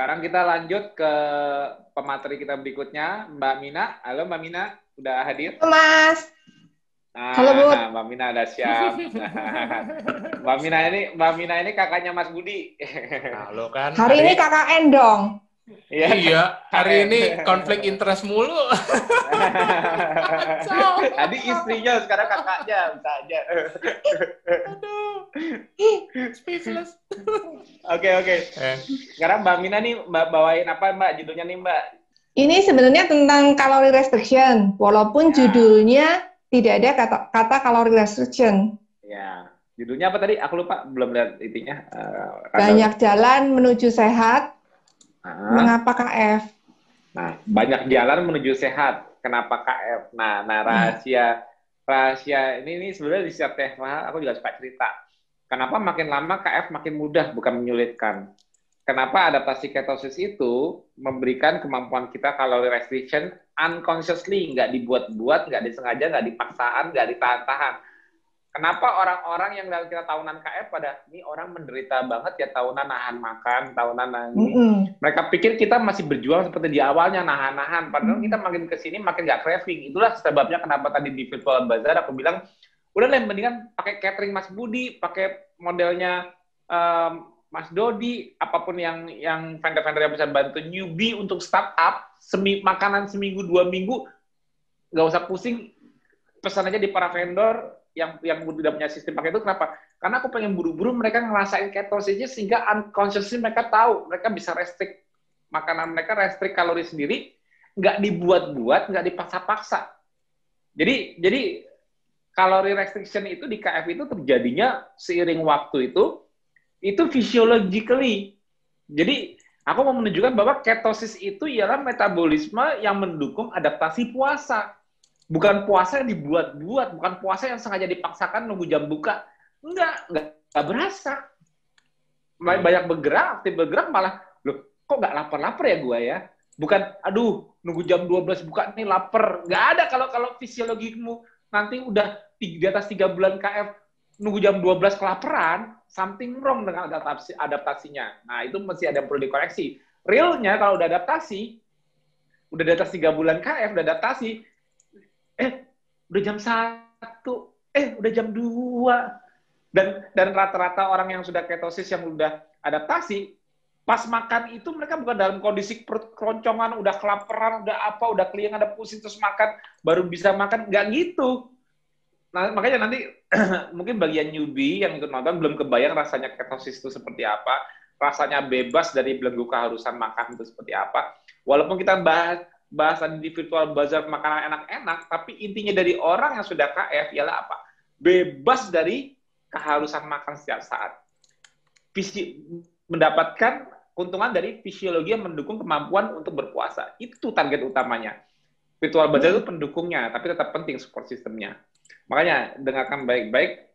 sekarang kita lanjut ke pemateri kita berikutnya, Mbak Mina. Halo Mbak Mina, udah hadir? Mas. Nah, Halo Bu. Mbak Mina udah siap. Mbak Mina ini, Mbak Mina ini kakaknya Mas Budi. Halo kan. Hari ini KKN dong. Iya. Iya, hari ini konflik interest mulu. Tadi istrinya, sekarang kakaknya, bisa aja. Aduh. Speechless. Oke oke. Eh, Sekarang Mbak Mina nih Mbak bawain apa Mbak judulnya nih Mbak? Ini sebenarnya tentang calorie restriction, walaupun Ya. judulnya tidak ada kata, kata calorie restriction. Ya. Judulnya apa tadi? Aku lupa, belum lihat itinya. Eh, kata- Banyak jalan menuju sehat, Ah. mengapa KF? Nah, banyak jalan menuju sehat. Kenapa KF? Nah, nah Hmm. rahasia rahasia ini ini sebenarnya di setiap tema aku juga suka cerita. Kenapa makin lama KF makin mudah bukan menyulitkan? Kenapa adaptasi ketosis itu memberikan kemampuan kita kalori restriction unconsciously, nggak dibuat-buat, nggak disengaja, nggak dipaksaan, nggak ditahan-tahan. Kenapa orang-orang yang dalam kita tahunan KF pada ini orang menderita banget ya tahunan nahan makan, tahunan nahan ini Mm-mm. mereka pikir kita masih berjuang seperti di awalnya nahan-nahan padahal kita makin ke sini makin nggak craving. Itulah sebabnya kenapa tadi di virtual bazaar aku bilang udah lah mendingan pakai catering Mas Budi pakai modelnya em, Mas Dodi apa pun yang yang vendor-vendor yang bisa bantu newbie untuk startup semi makanan seminggu dua minggu nggak usah pusing pesan aja di para vendor yang yang tidak punya sistem pakai itu kenapa? Karena aku pengen buru-buru mereka ngerasain ketosisnya sehingga unconsciously mereka tahu mereka bisa restrict makanan mereka restrict kalori sendiri nggak dibuat-buat nggak dipaksa-paksa. Jadi jadi kalori restriction itu di KF itu terjadinya seiring waktu itu itu physiologically. Jadi aku mau menunjukkan bahwa ketosis itu ialah metabolisme yang mendukung adaptasi puasa bukan puasa yang dibuat-buat bukan puasa yang sengaja dipaksakan nunggu jam buka Enggak, enggak, enggak berasa. Ba- Banyak bergerak, aktif bergerak malah, loh kok nggak lapar-lapar ya gua ya? Bukan, aduh, nunggu jam 12 buka nih lapar. Nggak ada kalau kalau fisiologimu nanti udah di, di atas 3 bulan KF, nunggu jam 12 kelaparan, something wrong dengan adaptasi, adaptasinya. Nah, itu mesti ada yang perlu dikoreksi. Realnya kalau udah adaptasi, udah di atas 3 bulan KF, udah adaptasi, eh, udah jam 1, eh, udah jam 2, dan dan rata-rata orang yang sudah ketosis yang udah adaptasi pas makan itu mereka bukan dalam kondisi perut keroncongan udah kelaparan udah apa udah keliang ada pusing terus makan baru bisa makan. Nggak gitu. Nah makanya nanti mungkin bagian newbie yang ikut nonton belum kebayang rasanya ketosis itu seperti apa rasanya bebas dari belenggu keharusan makan itu seperti apa. Walaupun kita bahas bahas di virtual bazar makanan enak-enak tapi intinya dari orang yang sudah KF ialah apa bebas dari keharusan makan setiap saat. Visi, mendapatkan keuntungan dari fisiologi yang mendukung kemampuan untuk berpuasa. Itu target utamanya. Virtual bazar itu pendukungnya, tapi tetap penting support sistemnya. Makanya dengarkan baik-baik,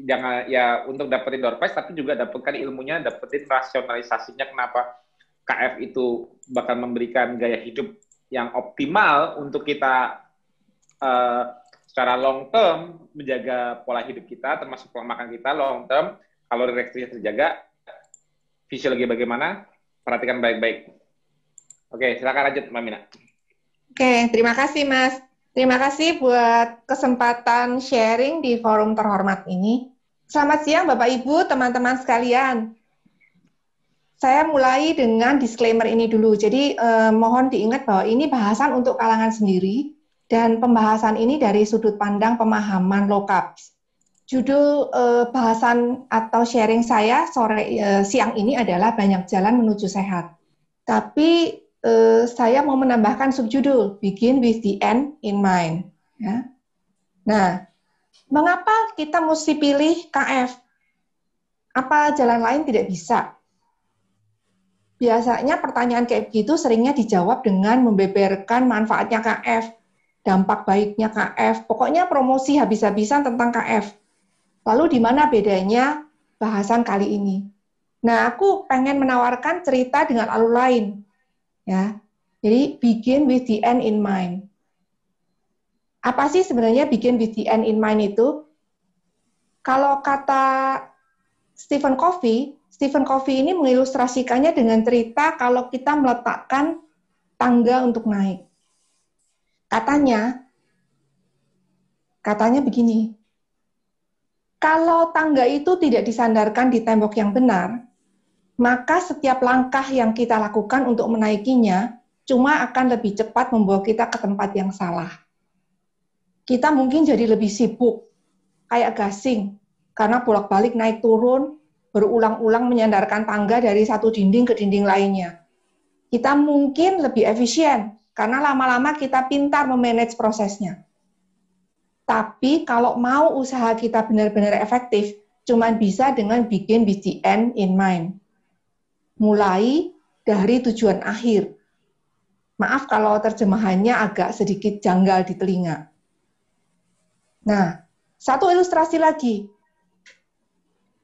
jangan ya untuk dapetin door prize, tapi juga dapatkan ilmunya, dapetin rasionalisasinya kenapa KF itu bakal memberikan gaya hidup yang optimal untuk kita eh, secara long term menjaga pola hidup kita termasuk pola makan kita long term kalori restriksinya terjaga fisiologi bagaimana perhatikan baik-baik oke silakan lanjut Mbak Mina Oke, terima kasih Mas. Terima kasih buat kesempatan sharing di forum terhormat ini. Selamat siang Bapak Ibu, teman-teman sekalian. Saya mulai dengan disclaimer ini dulu. Jadi eh, mohon diingat bahwa ini bahasan untuk kalangan sendiri dan pembahasan ini dari sudut pandang pemahaman low carbs. Judul eh, bahasan atau sharing saya sore eh, siang ini adalah banyak jalan menuju sehat. Tapi eh, saya mau menambahkan subjudul Begin with the end in mind. Ya. Nah, mengapa kita mesti pilih KF? Apa jalan lain tidak bisa? Biasanya pertanyaan kayak gitu seringnya dijawab dengan membeberkan manfaatnya KF, dampak baiknya KF, pokoknya promosi habis-habisan tentang KF. Lalu di mana bedanya bahasan kali ini? Nah, aku pengen menawarkan cerita dengan alur lain. Ya. Jadi begin with the end in mind. Apa sih sebenarnya begin with the end in mind itu? Kalau kata Stephen Covey, Stephen Covey ini mengilustrasikannya dengan cerita kalau kita meletakkan tangga untuk naik. Katanya, katanya begini, kalau tangga itu tidak disandarkan di tembok yang benar, maka setiap langkah yang kita lakukan untuk menaikinya cuma akan lebih cepat membawa kita ke tempat yang salah. Kita mungkin jadi lebih sibuk, kayak gasing, karena bolak-balik naik turun, berulang-ulang menyandarkan tangga dari satu dinding ke dinding lainnya. Kita mungkin lebih efisien karena lama-lama kita pintar memanage prosesnya. Tapi kalau mau usaha kita benar-benar efektif, cuma bisa dengan bikin BCN in mind. Mulai dari tujuan akhir. Maaf kalau terjemahannya agak sedikit janggal di telinga. Nah, satu ilustrasi lagi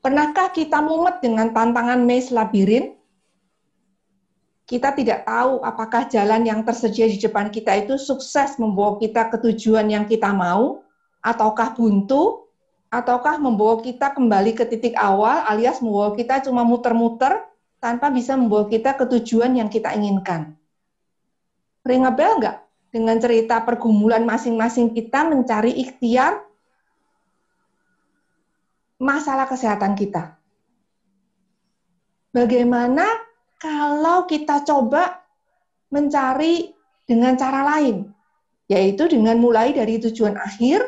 Pernahkah kita mumet dengan tantangan maze labirin? Kita tidak tahu apakah jalan yang tersedia di depan kita itu sukses membawa kita ke tujuan yang kita mau, ataukah buntu, ataukah membawa kita kembali ke titik awal alias membawa kita cuma muter-muter tanpa bisa membawa kita ke tujuan yang kita inginkan. Ring a nggak? Dengan cerita pergumulan masing-masing kita mencari ikhtiar masalah kesehatan kita. Bagaimana kalau kita coba mencari dengan cara lain, yaitu dengan mulai dari tujuan akhir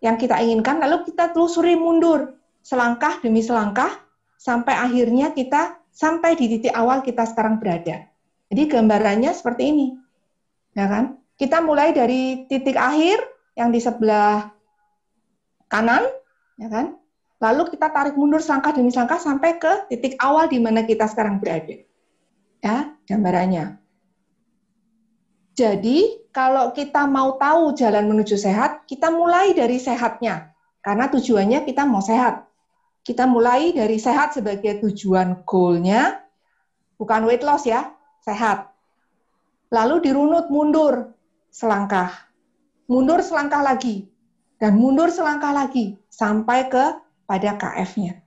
yang kita inginkan, lalu kita telusuri mundur selangkah demi selangkah sampai akhirnya kita sampai di titik awal kita sekarang berada. Jadi gambarannya seperti ini, ya kan? Kita mulai dari titik akhir yang di sebelah kanan, ya kan? Lalu kita tarik mundur selangkah demi selangkah sampai ke titik awal di mana kita sekarang berada. Ya, gambarannya. Jadi, kalau kita mau tahu jalan menuju sehat, kita mulai dari sehatnya. Karena tujuannya kita mau sehat. Kita mulai dari sehat sebagai tujuan goalnya, bukan weight loss ya, sehat. Lalu dirunut mundur selangkah. Mundur selangkah lagi. Dan mundur selangkah lagi. Sampai ke pada KF-nya.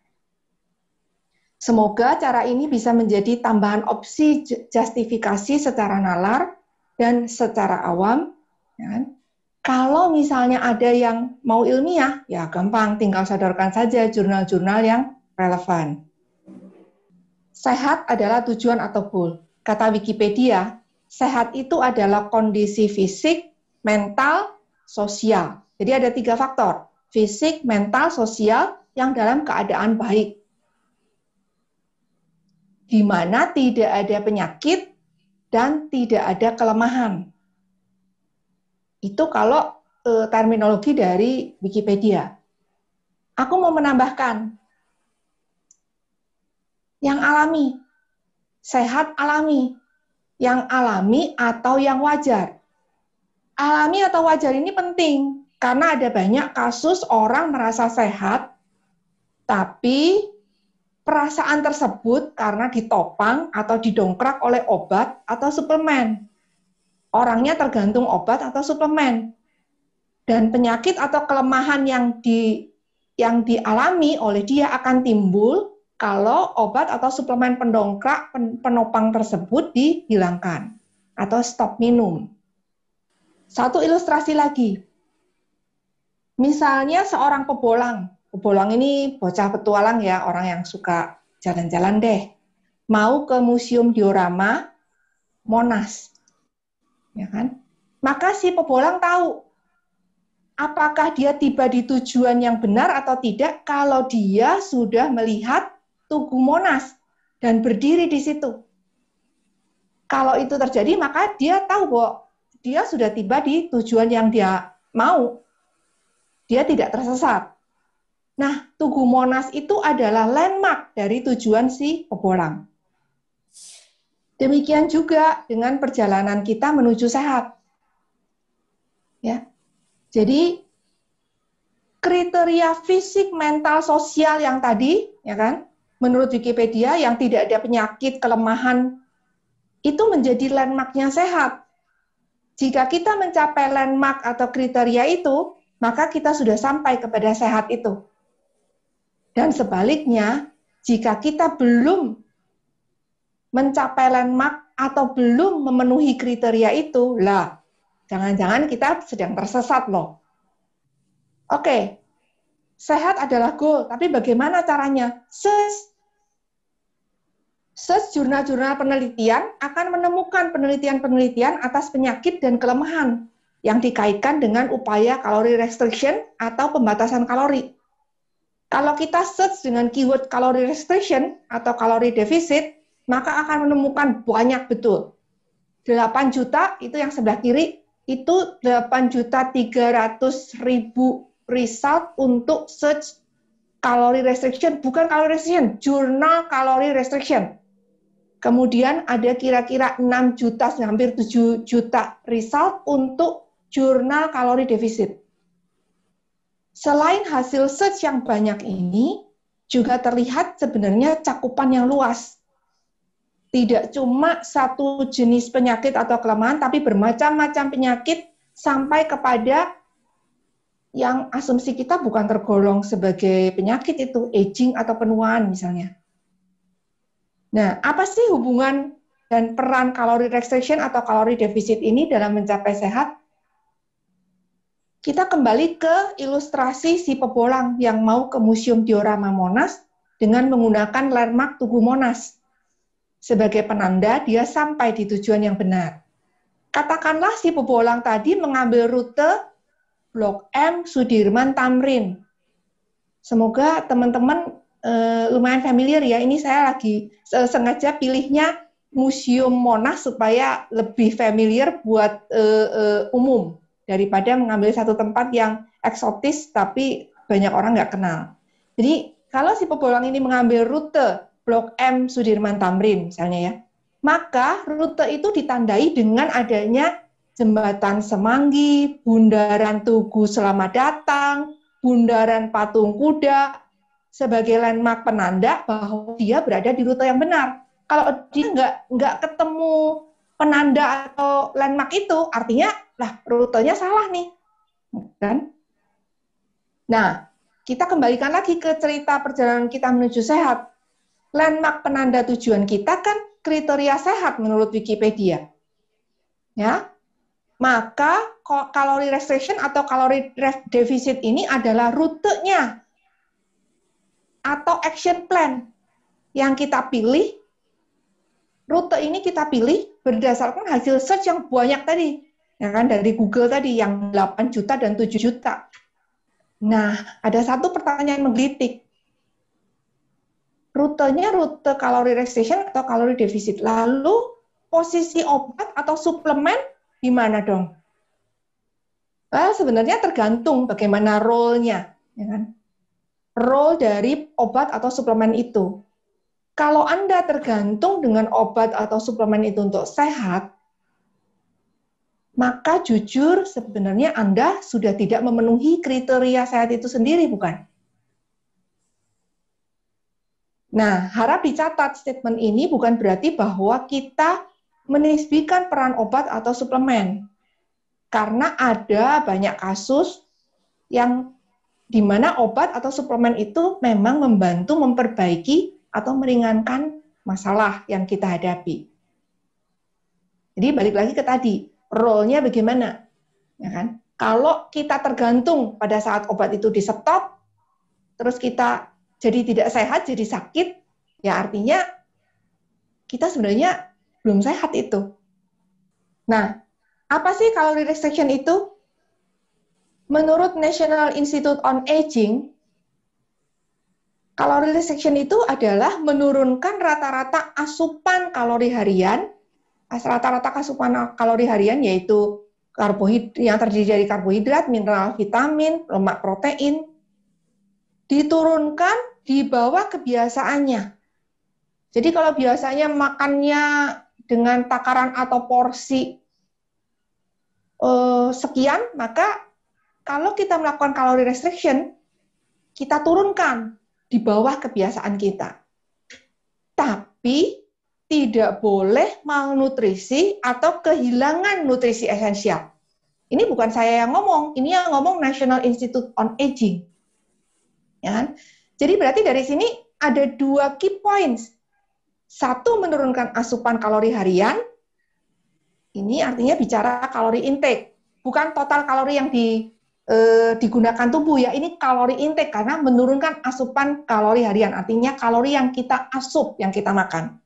Semoga cara ini bisa menjadi tambahan opsi justifikasi secara nalar dan secara awam. Ya kan? Kalau misalnya ada yang mau ilmiah, ya gampang, tinggal sadarkan saja jurnal-jurnal yang relevan. Sehat adalah tujuan atau goal. Kata Wikipedia, sehat itu adalah kondisi fisik, mental, sosial. Jadi ada tiga faktor, fisik, mental, sosial, yang dalam keadaan baik. Di mana tidak ada penyakit dan tidak ada kelemahan. Itu kalau e, terminologi dari Wikipedia. Aku mau menambahkan yang alami, sehat alami, yang alami atau yang wajar. Alami atau wajar ini penting karena ada banyak kasus orang merasa sehat tapi perasaan tersebut karena ditopang atau didongkrak oleh obat atau suplemen. Orangnya tergantung obat atau suplemen. Dan penyakit atau kelemahan yang di yang dialami oleh dia akan timbul kalau obat atau suplemen pendongkrak penopang tersebut dihilangkan atau stop minum. Satu ilustrasi lagi. Misalnya seorang pebolang Pebolang ini bocah petualang ya, orang yang suka jalan-jalan deh. Mau ke Museum Diorama Monas. Ya kan? Maka si pebolang tahu apakah dia tiba di tujuan yang benar atau tidak kalau dia sudah melihat Tugu Monas dan berdiri di situ. Kalau itu terjadi, maka dia tahu bahwa dia sudah tiba di tujuan yang dia mau. Dia tidak tersesat. Nah, Tugu Monas itu adalah landmark dari tujuan si pebolang. Demikian juga dengan perjalanan kita menuju sehat. Ya. Jadi kriteria fisik, mental, sosial yang tadi, ya kan? Menurut Wikipedia yang tidak ada penyakit, kelemahan itu menjadi landmarknya sehat. Jika kita mencapai landmark atau kriteria itu, maka kita sudah sampai kepada sehat itu. Dan sebaliknya, jika kita belum mencapai landmark atau belum memenuhi kriteria itu, lah, jangan-jangan kita sedang tersesat loh. Oke, sehat adalah goal, tapi bagaimana caranya? Search, search jurnal-jurnal penelitian akan menemukan penelitian-penelitian atas penyakit dan kelemahan yang dikaitkan dengan upaya kalori restriction atau pembatasan kalori. Kalau kita search dengan keyword kalori restriction atau kalori defisit, maka akan menemukan banyak betul. 8 juta itu yang sebelah kiri itu 8 juta 300 ribu result untuk search kalori restriction, bukan kalori restriction, jurnal kalori restriction. Kemudian ada kira-kira 6 juta, hampir 7 juta result untuk jurnal kalori defisit. Selain hasil search yang banyak ini, juga terlihat sebenarnya cakupan yang luas. Tidak cuma satu jenis penyakit atau kelemahan, tapi bermacam-macam penyakit sampai kepada yang asumsi kita bukan tergolong sebagai penyakit itu, aging atau penuaan misalnya. Nah, apa sih hubungan dan peran kalori restriction atau kalori defisit ini dalam mencapai sehat? Kita kembali ke ilustrasi si pebolang yang mau ke Museum Diorama Monas dengan menggunakan landmark Tugu Monas. Sebagai penanda, dia sampai di tujuan yang benar. Katakanlah si pebolang tadi mengambil rute Blok M Sudirman Tamrin. Semoga teman-teman uh, lumayan familiar ya. Ini saya lagi uh, sengaja pilihnya Museum Monas supaya lebih familiar buat uh, uh, umum daripada mengambil satu tempat yang eksotis tapi banyak orang nggak kenal. Jadi kalau si pebolang ini mengambil rute Blok M Sudirman Tamrin misalnya ya, maka rute itu ditandai dengan adanya jembatan Semanggi, bundaran Tugu Selamat Datang, bundaran Patung Kuda sebagai landmark penanda bahwa dia berada di rute yang benar. Kalau dia nggak nggak ketemu penanda atau landmark itu artinya lah rutenya salah nih kan? Nah kita kembalikan lagi ke cerita perjalanan kita menuju sehat. Landmark penanda tujuan kita kan kriteria sehat menurut Wikipedia. Ya? Maka kalori restriction atau kalori defisit ini adalah rutenya atau action plan yang kita pilih rute ini kita pilih berdasarkan hasil search yang banyak tadi, ya kan dari Google tadi yang 8 juta dan 7 juta. Nah, ada satu pertanyaan menggelitik. Rutenya rute kalori restriction atau kalori defisit. Lalu posisi obat atau suplemen di mana dong? Well, sebenarnya tergantung bagaimana role-nya, ya kan? Role dari obat atau suplemen itu. Kalau Anda tergantung dengan obat atau suplemen itu untuk sehat, maka jujur sebenarnya Anda sudah tidak memenuhi kriteria sehat itu sendiri, bukan? Nah, harap dicatat statement ini bukan berarti bahwa kita menisbikan peran obat atau suplemen. Karena ada banyak kasus yang di mana obat atau suplemen itu memang membantu memperbaiki atau meringankan masalah yang kita hadapi. Jadi balik lagi ke tadi, role-nya bagaimana? Ya kan? Kalau kita tergantung pada saat obat itu di stop, terus kita jadi tidak sehat, jadi sakit, ya artinya kita sebenarnya belum sehat itu. Nah, apa sih kalori restriction itu? Menurut National Institute on Aging, Kalori restriction itu adalah menurunkan rata-rata asupan kalori harian, rata-rata asupan kalori harian yaitu karbohidrat yang terdiri dari karbohidrat, mineral, vitamin, lemak, protein, diturunkan di bawah kebiasaannya. Jadi kalau biasanya makannya dengan takaran atau porsi eh, sekian, maka kalau kita melakukan kalori restriction, kita turunkan di bawah kebiasaan kita. Tapi tidak boleh malnutrisi atau kehilangan nutrisi esensial. Ini bukan saya yang ngomong, ini yang ngomong National Institute on Aging. Ya kan? Jadi berarti dari sini ada dua key points. Satu menurunkan asupan kalori harian. Ini artinya bicara kalori intake, bukan total kalori yang di, eh, digunakan tubuh ya. Ini kalori intake karena menurunkan asupan kalori harian, artinya kalori yang kita asup, yang kita makan.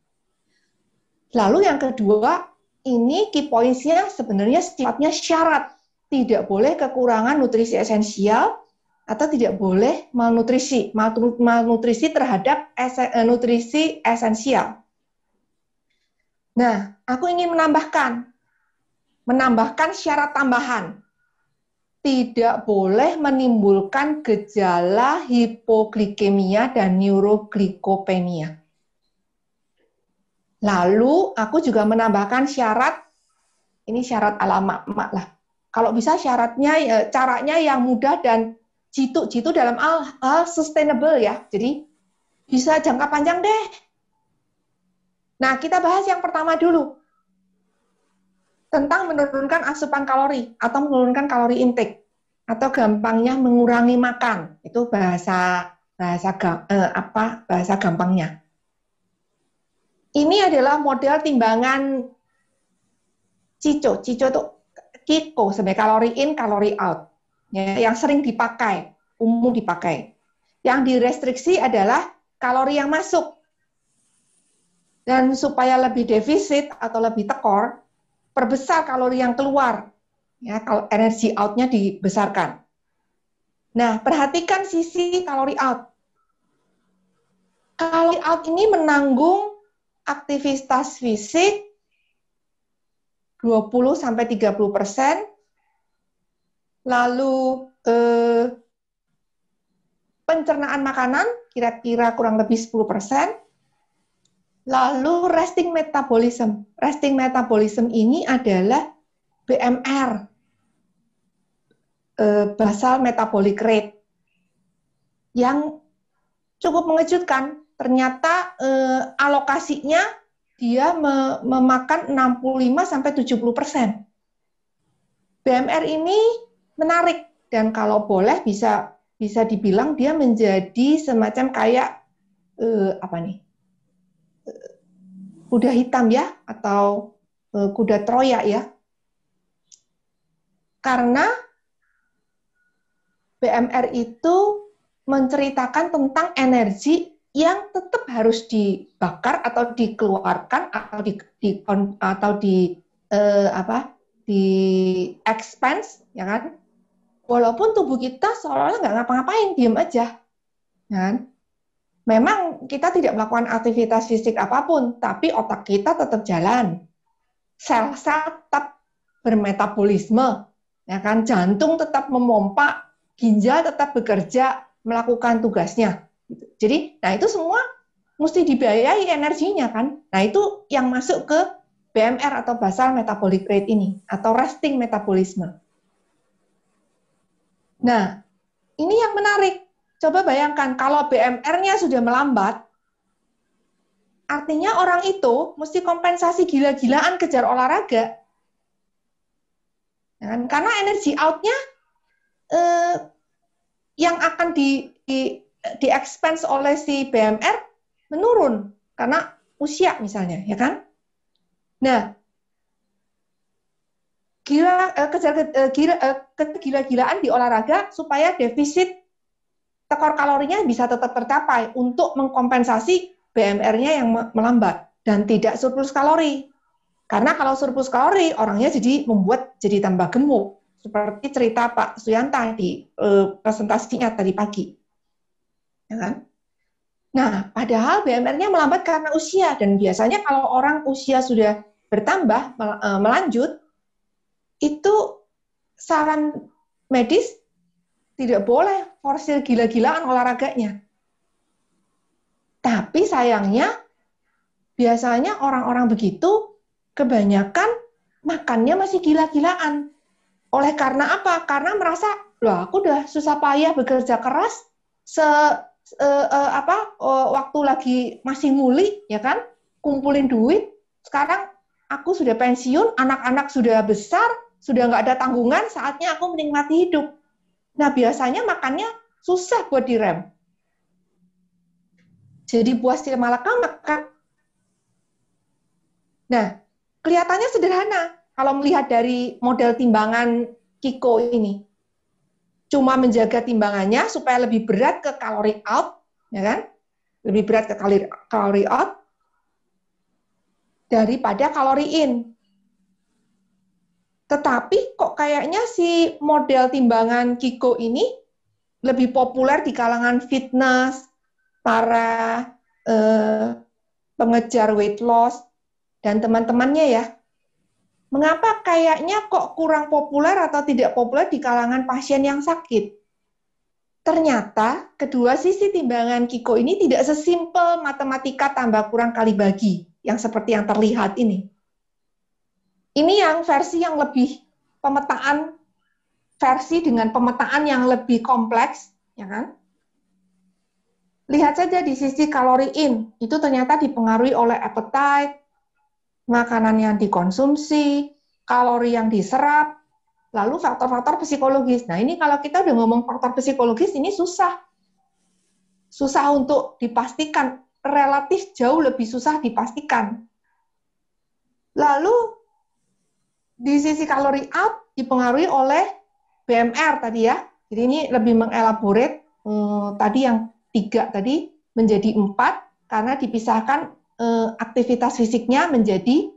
Lalu yang kedua, ini key points-nya sebenarnya sifatnya syarat. Tidak boleh kekurangan nutrisi esensial atau tidak boleh malnutrisi, malnutrisi terhadap eh, nutrisi esensial. Nah, aku ingin menambahkan, menambahkan syarat tambahan. Tidak boleh menimbulkan gejala hipoglikemia dan neuroglikopenia. Lalu aku juga menambahkan syarat, ini syarat alamat mak lah. Kalau bisa syaratnya, ya, caranya yang mudah dan jitu-jitu dalam hal, hal sustainable ya. Jadi bisa jangka panjang deh. Nah, kita bahas yang pertama dulu tentang menurunkan asupan kalori atau menurunkan kalori intake atau gampangnya mengurangi makan. Itu bahasa bahasa eh, apa bahasa gampangnya. Ini adalah model timbangan Cico Cico itu Kiko sebagai kalori in kalori out. Ya, yang sering dipakai umum dipakai. Yang direstriksi adalah kalori yang masuk. Dan supaya lebih defisit atau lebih tekor perbesar kalori yang keluar. Ya, kalau energi outnya dibesarkan. Nah, perhatikan sisi kalori out. Kalori out ini menanggung aktivitas fisik 20 sampai 30 persen, lalu eh, pencernaan makanan kira-kira kurang lebih 10 persen, Lalu resting metabolism. Resting metabolism ini adalah BMR, eh, basal metabolic rate, yang cukup mengejutkan. Ternyata eh, alokasinya dia memakan 65 sampai 70 persen. BMR ini menarik dan kalau boleh bisa bisa dibilang dia menjadi semacam kayak eh, apa nih kuda hitam ya atau e, kuda Troya ya. Karena BMR itu menceritakan tentang energi yang tetap harus dibakar atau dikeluarkan atau di, di atau di eh, apa di expense ya kan walaupun tubuh kita seolah-olah nggak ngapa-ngapain diem aja ya kan memang kita tidak melakukan aktivitas fisik apa pun, tapi otak kita tetap jalan. Sel-sel tetap bermetabolisme, ya kan? Jantung tetap memompa, ginjal tetap bekerja melakukan tugasnya. Jadi, nah itu semua mesti dibiayai energinya kan. Nah itu yang masuk ke BMR atau basal metabolic rate ini atau resting metabolisme. Nah, ini yang menarik Coba bayangkan kalau BMR-nya sudah melambat, artinya orang itu mesti kompensasi gila-gilaan kejar olahraga. Ya kan? Karena energi out-nya eh, yang akan di, di, di expense oleh si BMR menurun karena usia misalnya, ya kan? Nah, gila eh, kejar eh, gila, eh, gila-gilaan di olahraga supaya defisit tekor kalorinya bisa tetap tercapai untuk mengkompensasi BMR-nya yang melambat dan tidak surplus kalori. Karena kalau surplus kalori, orangnya jadi membuat jadi tambah gemuk. Seperti cerita Pak Suyanta di uh, presentasinya tadi pagi. Ya kan? Nah, padahal BMR-nya melambat karena usia. Dan biasanya kalau orang usia sudah bertambah, eh, melanjut, itu saran medis tidak boleh forsir gila-gilaan olahraganya. Tapi sayangnya, biasanya orang-orang begitu kebanyakan makannya masih gila-gilaan. Oleh karena apa? Karena merasa, loh aku udah susah payah bekerja keras, se uh, apa uh, waktu lagi masih muli, ya kan, kumpulin duit. Sekarang aku sudah pensiun, anak-anak sudah besar, sudah nggak ada tanggungan, saatnya aku menikmati hidup Nah, biasanya makannya susah buat direm. jadi buah sil malakama kan? Nah, kelihatannya sederhana kalau melihat dari model timbangan Kiko ini. Cuma menjaga timbangannya supaya lebih berat ke kalori out, ya kan? Lebih berat ke kalori out daripada kalori in. Tetapi kok kayaknya si model timbangan Kiko ini lebih populer di kalangan fitness, para eh, pengejar weight loss, dan teman-temannya ya. Mengapa kayaknya kok kurang populer atau tidak populer di kalangan pasien yang sakit? Ternyata kedua sisi timbangan Kiko ini tidak sesimpel matematika tambah kurang kali bagi yang seperti yang terlihat ini. Ini yang versi yang lebih pemetaan versi dengan pemetaan yang lebih kompleks, ya kan? Lihat saja di sisi kalori in, itu ternyata dipengaruhi oleh appetite, makanan yang dikonsumsi, kalori yang diserap, lalu faktor-faktor psikologis. Nah, ini kalau kita udah ngomong faktor psikologis, ini susah. Susah untuk dipastikan, relatif jauh lebih susah dipastikan. Lalu, di sisi kalori up dipengaruhi oleh BMR tadi ya. Jadi ini lebih mengelaborate eh, tadi yang tiga tadi menjadi empat karena dipisahkan eh, aktivitas fisiknya menjadi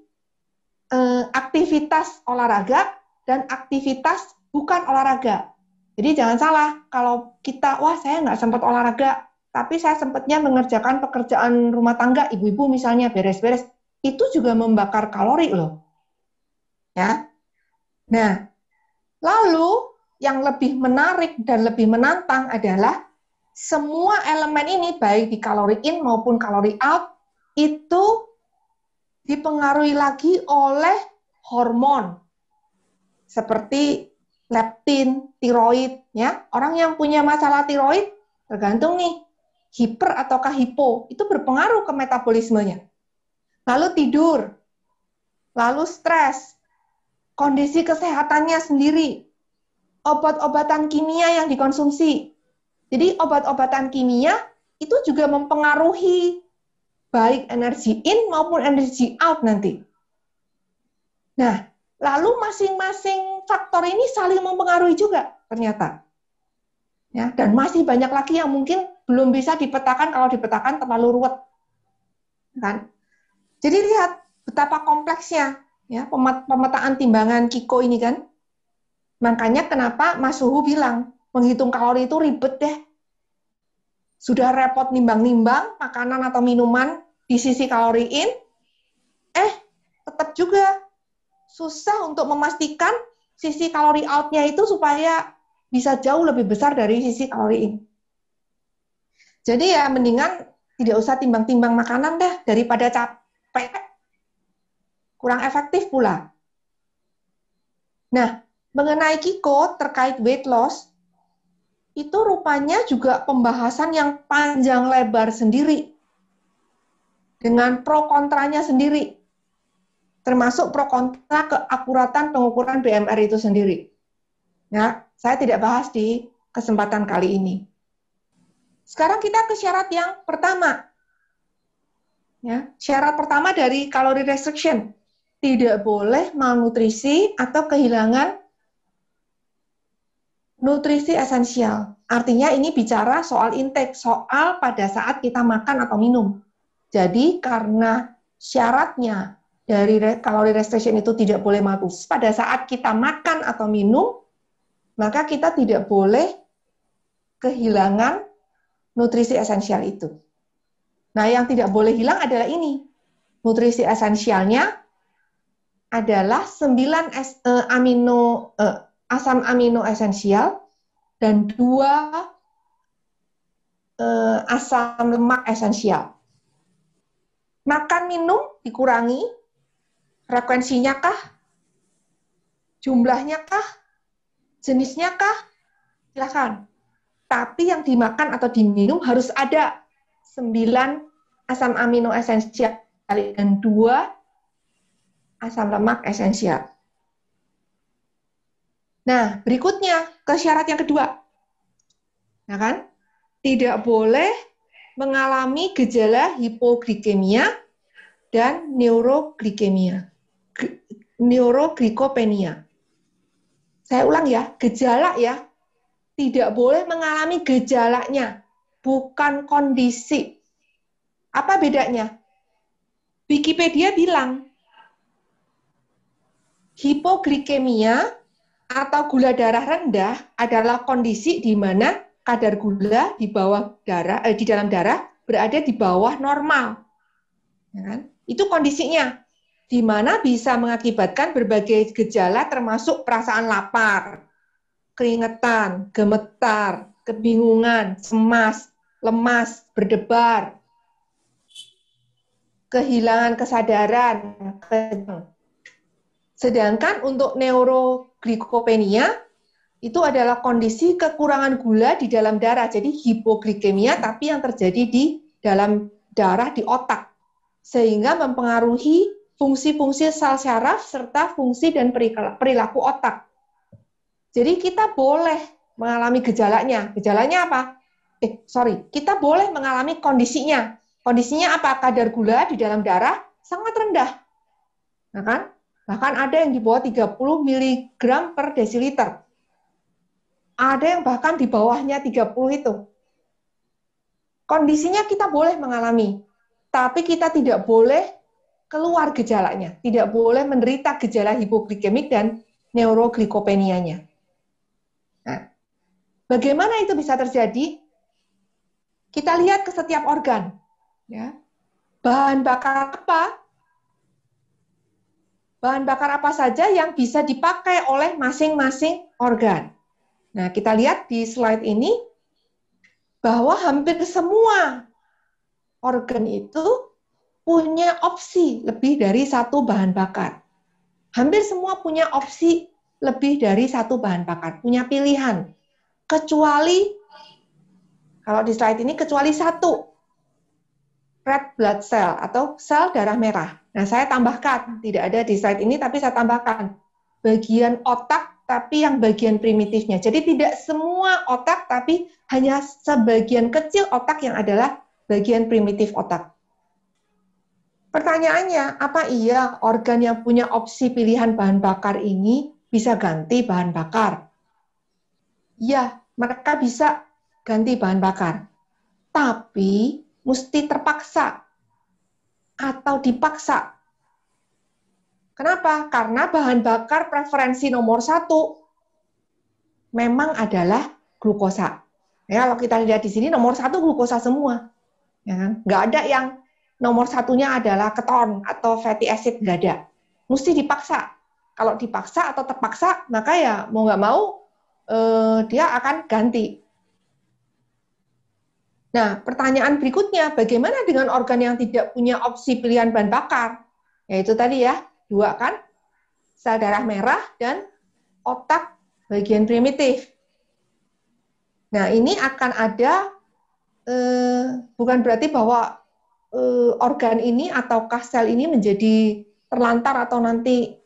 eh, aktivitas olahraga dan aktivitas bukan olahraga. Jadi jangan salah, kalau kita, wah saya nggak sempat olahraga, tapi saya sempatnya mengerjakan pekerjaan rumah tangga, ibu-ibu misalnya beres-beres, itu juga membakar kalori loh. Ya. Nah, lalu yang lebih menarik dan lebih menantang adalah semua elemen ini baik di kalori in maupun kalori out itu dipengaruhi lagi oleh hormon seperti leptin, tiroid ya. Orang yang punya masalah tiroid tergantung nih hiper ataukah hipo itu berpengaruh ke metabolismenya. Lalu tidur, lalu stres, kondisi kesehatannya sendiri, obat-obatan kimia yang dikonsumsi. Jadi obat-obatan kimia itu juga mempengaruhi baik energi in maupun energi out nanti. Nah, lalu masing-masing faktor ini saling mempengaruhi juga ternyata. Ya, dan masih banyak lagi yang mungkin belum bisa dipetakan kalau dipetakan terlalu ruwet. Kan? Jadi lihat betapa kompleksnya ya pemetaan timbangan Kiko ini kan. Makanya kenapa Mas Suhu bilang menghitung kalori itu ribet deh sudah repot nimbang-nimbang makanan atau minuman di sisi kalori in, eh tetap juga susah untuk memastikan sisi kalori out-nya itu supaya bisa jauh lebih besar dari sisi kalori in. Jadi ya mendingan tidak usah timbang-timbang makanan deh daripada capek. Kurang efektif pula. Nah, mengenai Kiko terkait weight loss, itu rupanya juga pembahasan yang panjang lebar sendiri dengan pro kontranya sendiri termasuk pro kontra keakuratan pengukuran BMR itu sendiri. Ya, saya tidak bahas di kesempatan kali ini. Sekarang kita ke syarat yang pertama. Ya, syarat pertama dari kalori restriction tidak boleh malnutrisi atau kehilangan nutrisi esensial. Artinya ini bicara soal intake, soal pada saat kita makan atau minum. Jadi karena syaratnya dari kalori restriction itu tidak boleh malus pada saat kita makan atau minum, maka kita tidak boleh kehilangan nutrisi esensial itu. Nah, yang tidak boleh hilang adalah ini. Nutrisi esensialnya adalah 9 es, eh, amino eh, asam amino esensial dan dua eh, asam lemak esensial. Makan minum dikurangi, frekuensinya kah? Jumlahnya kah? Jenisnya kah? Silahkan. Tapi yang dimakan atau diminum harus ada sembilan asam amino esensial dan dua asam lemak esensial. Nah, berikutnya ke syarat yang kedua. Nah kan? Tidak boleh mengalami gejala hipoglikemia dan neuroglikemia, neuroglikopenia. Saya ulang ya, gejala ya, tidak boleh mengalami gejalanya, bukan kondisi. Apa bedanya? Wikipedia bilang, hipoglikemia atau gula darah rendah adalah kondisi di mana kadar gula di bawah darah eh, di dalam darah berada di bawah normal. Ya kan? Itu kondisinya di mana bisa mengakibatkan berbagai gejala termasuk perasaan lapar, keringetan, gemetar, kebingungan, cemas, lemas, berdebar, kehilangan kesadaran. Sedangkan untuk neuroglikopenia itu adalah kondisi kekurangan gula di dalam darah. Jadi hipoglikemia tapi yang terjadi di dalam darah di otak sehingga mempengaruhi fungsi-fungsi sel syaraf serta fungsi dan perilaku otak. Jadi kita boleh mengalami gejalanya. Gejalanya apa? Eh, sorry, kita boleh mengalami kondisinya. Kondisinya apa? Kadar gula di dalam darah sangat rendah. Nah kan? Bahkan ada yang di bawah 30 mg per desiliter. Ada yang bahkan di bawahnya 30 itu. Kondisinya kita boleh mengalami, tapi kita tidak boleh keluar gejalanya, tidak boleh menderita gejala hipoglikemik dan neuroglikopenianya. Nah, bagaimana itu bisa terjadi? Kita lihat ke setiap organ. Ya. Bahan bakar apa? Bahan bakar apa saja yang bisa dipakai oleh masing-masing organ. Nah, kita lihat di slide ini bahwa hampir semua organ itu punya opsi lebih dari satu bahan bakar. Hampir semua punya opsi lebih dari satu bahan bakar, punya pilihan. Kecuali, kalau di slide ini, kecuali satu, red blood cell atau sel darah merah. Nah, saya tambahkan, tidak ada di slide ini, tapi saya tambahkan bagian otak, tapi yang bagian primitifnya. Jadi tidak semua otak, tapi hanya sebagian kecil otak yang adalah bagian primitif otak. Pertanyaannya, apa iya organ yang punya opsi pilihan bahan bakar ini bisa ganti bahan bakar? Ya, mereka bisa ganti bahan bakar. Tapi mesti terpaksa atau dipaksa. Kenapa? Karena bahan bakar preferensi nomor satu memang adalah glukosa. Ya, kalau kita lihat di sini nomor satu glukosa semua. Ya kan? Nggak ada yang nomor satunya adalah keton atau fatty acid nggak ada. Mesti dipaksa. Kalau dipaksa atau terpaksa, maka ya mau nggak mau eh, dia akan ganti. Nah, pertanyaan berikutnya, bagaimana dengan organ yang tidak punya opsi pilihan bahan bakar? Yaitu tadi ya, dua kan, sel darah merah dan otak bagian primitif. Nah, ini akan ada, eh, bukan berarti bahwa uh, organ ini ataukah sel ini menjadi terlantar atau nanti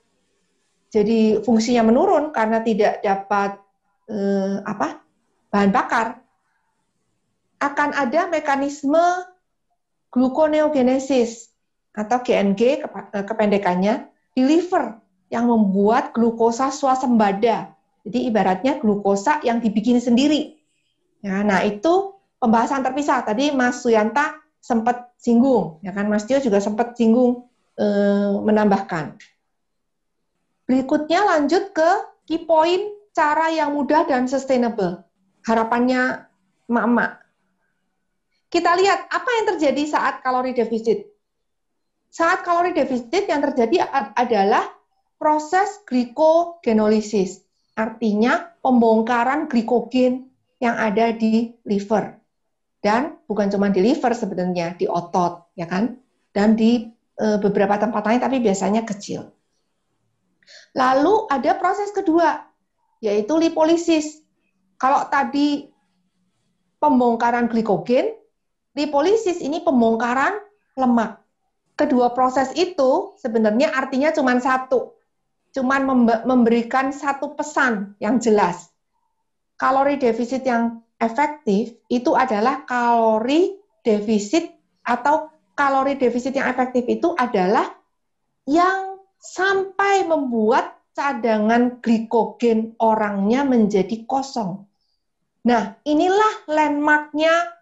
jadi fungsinya menurun karena tidak dapat uh, apa bahan bakar akan ada mekanisme gluconeogenesis atau GNG eh, kependekannya di liver yang membuat glukosa swasembada. Jadi ibaratnya glukosa yang dibikin sendiri. Ya, nah itu pembahasan terpisah. Tadi Mas Suyanta sempat singgung, ya kan Mas Tio juga sempat singgung e, menambahkan. Berikutnya lanjut ke key point cara yang mudah dan sustainable. Harapannya emak-emak. Kita lihat apa yang terjadi saat kalori defisit. Saat kalori defisit yang terjadi adalah proses glikogenolisis, artinya pembongkaran glikogen yang ada di liver dan bukan cuma di liver sebenarnya di otot ya kan dan di e, beberapa tempat lain tapi biasanya kecil. Lalu ada proses kedua yaitu lipolisis. Kalau tadi pembongkaran glikogen, lipolisis ini pembongkaran lemak. Kedua proses itu sebenarnya artinya cuma satu, cuma memberikan satu pesan yang jelas. Kalori defisit yang efektif itu adalah kalori defisit atau kalori defisit yang efektif itu adalah yang sampai membuat cadangan glikogen orangnya menjadi kosong. Nah, inilah landmarknya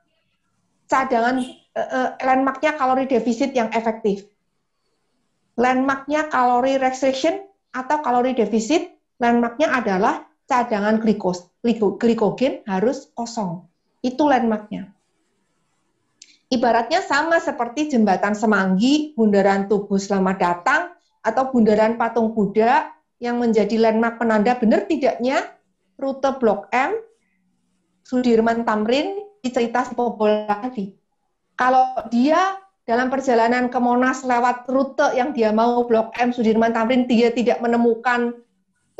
cadangan uh, landmarknya kalori defisit yang efektif. Landmarknya kalori restriction atau kalori defisit, landmarknya adalah cadangan glikos, glikogen harus kosong. Itu landmarknya. Ibaratnya sama seperti jembatan Semanggi, bundaran Tugu Selamat Datang, atau bundaran Patung Kuda yang menjadi landmark penanda benar tidaknya rute Blok M, Sudirman Tamrin, cerita si. Kalau dia dalam perjalanan ke Monas lewat rute yang dia mau Blok M, Sudirman Tamrin, dia tidak menemukan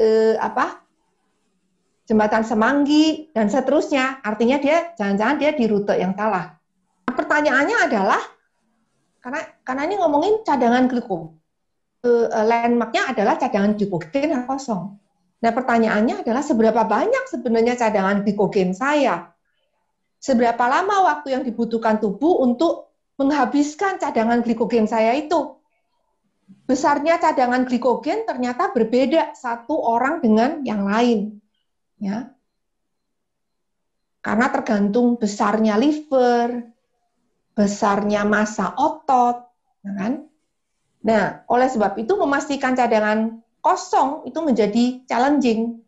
eh, apa jembatan Semanggi dan seterusnya, artinya dia jangan-jangan dia di rute yang salah. Pertanyaannya adalah karena karena ini ngomongin cadangan gliko uh, landmarknya adalah cadangan glikogen yang kosong. Nah, pertanyaannya adalah seberapa banyak sebenarnya cadangan glikogen saya? Seberapa lama waktu yang dibutuhkan tubuh untuk menghabiskan cadangan glikogen saya itu? Besarnya cadangan glikogen ternyata berbeda satu orang dengan yang lain. Ya. Karena tergantung besarnya liver, besarnya massa otot, ya kan? Nah, oleh sebab itu memastikan cadangan kosong itu menjadi challenging.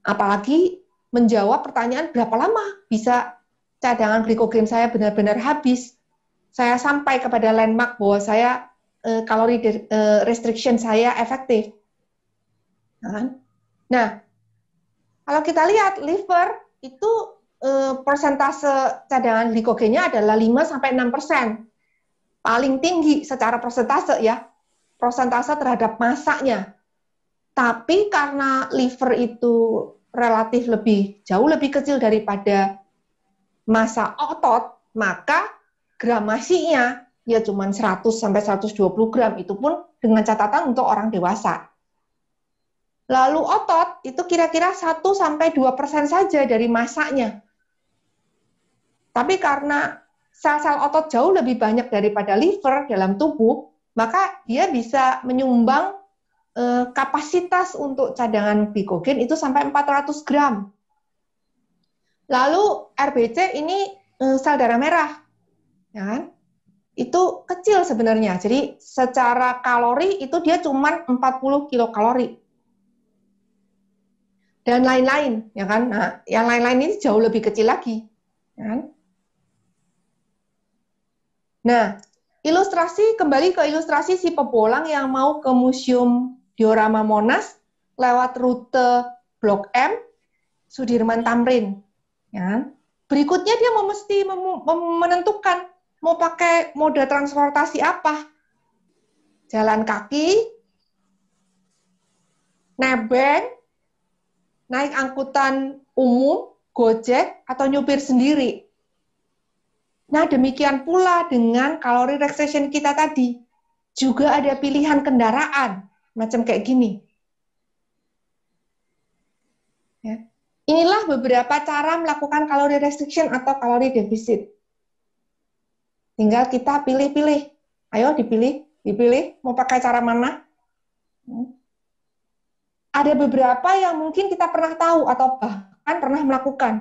Apalagi menjawab pertanyaan berapa lama bisa cadangan glikogen saya benar-benar habis. Saya sampai kepada landmark bahwa saya eh, kalori eh, restriction saya efektif. Nah, kan? nah, kalau kita lihat liver itu eh, persentase cadangan glikogennya adalah 5 sampai 6 persen paling tinggi secara persentase ya, persentase terhadap masaknya. Tapi karena liver itu relatif lebih jauh lebih kecil daripada masa otot, maka gramasinya ya cuma 100 sampai 120 gram itu pun dengan catatan untuk orang dewasa. Lalu otot itu kira-kira 1 sampai 2% saja dari masaknya. Tapi karena sel-sel otot jauh lebih banyak daripada liver dalam tubuh, maka dia bisa menyumbang eh, kapasitas untuk cadangan glikogen itu sampai 400 gram. Lalu RBC ini eh, sel darah merah, ya kan? Itu kecil sebenarnya. Jadi secara kalori itu dia cuma 40 kilokalori. Dan lain-lain, ya kan? Nah, yang lain-lain ini jauh lebih kecil lagi, ya kan? Nah, ilustrasi kembali ke ilustrasi si pebolang yang mau ke Museum Diorama Monas lewat rute Blok M, Sudirman Tamrin. Ya. Berikutnya dia mau mesti menentukan mau pakai moda transportasi apa. Jalan kaki, nebeng, naik angkutan umum, gojek, atau nyupir sendiri. Nah, demikian pula dengan kalori restriction kita tadi. Juga ada pilihan kendaraan, macam kayak gini. Ya. Inilah beberapa cara melakukan kalori restriction atau kalori defisit. Tinggal kita pilih-pilih. Ayo dipilih, dipilih mau pakai cara mana. Hmm. Ada beberapa yang mungkin kita pernah tahu atau bahkan pernah melakukan.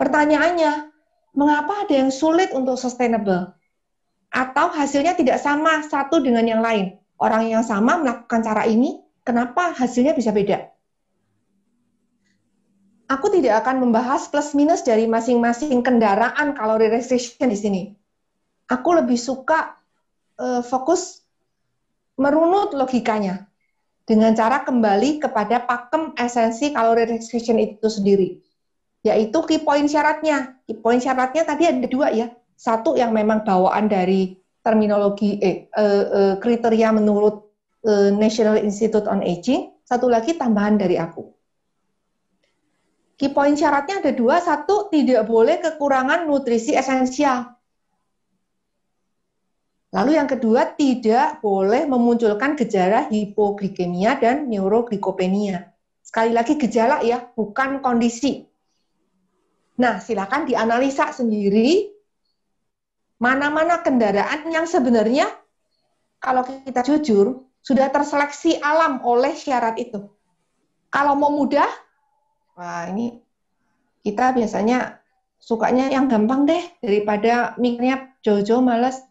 Pertanyaannya, mengapa ada yang sulit untuk sustainable? Atau hasilnya tidak sama satu dengan yang lain? Orang yang sama melakukan cara ini, kenapa hasilnya bisa beda? Aku tidak akan membahas plus minus dari masing-masing kendaraan kalori restriction di sini. Aku lebih suka uh, fokus merunut logikanya dengan cara kembali kepada pakem esensi kalori restriction itu sendiri yaitu key point syaratnya. Key point syaratnya tadi ada dua ya. Satu yang memang bawaan dari terminologi eh, eh, eh, kriteria menurut eh, National Institute on Aging, satu lagi tambahan dari aku. Key point syaratnya ada dua, satu tidak boleh kekurangan nutrisi esensial. Lalu yang kedua, tidak boleh memunculkan gejala hipoglikemia dan neuroglikopenia. Sekali lagi gejala ya, bukan kondisi. Nah, silakan dianalisa sendiri mana-mana kendaraan yang sebenarnya kalau kita jujur sudah terseleksi alam oleh syarat itu. Kalau mau mudah, wah ini kita biasanya sukanya yang gampang deh daripada mikirnya jojo males.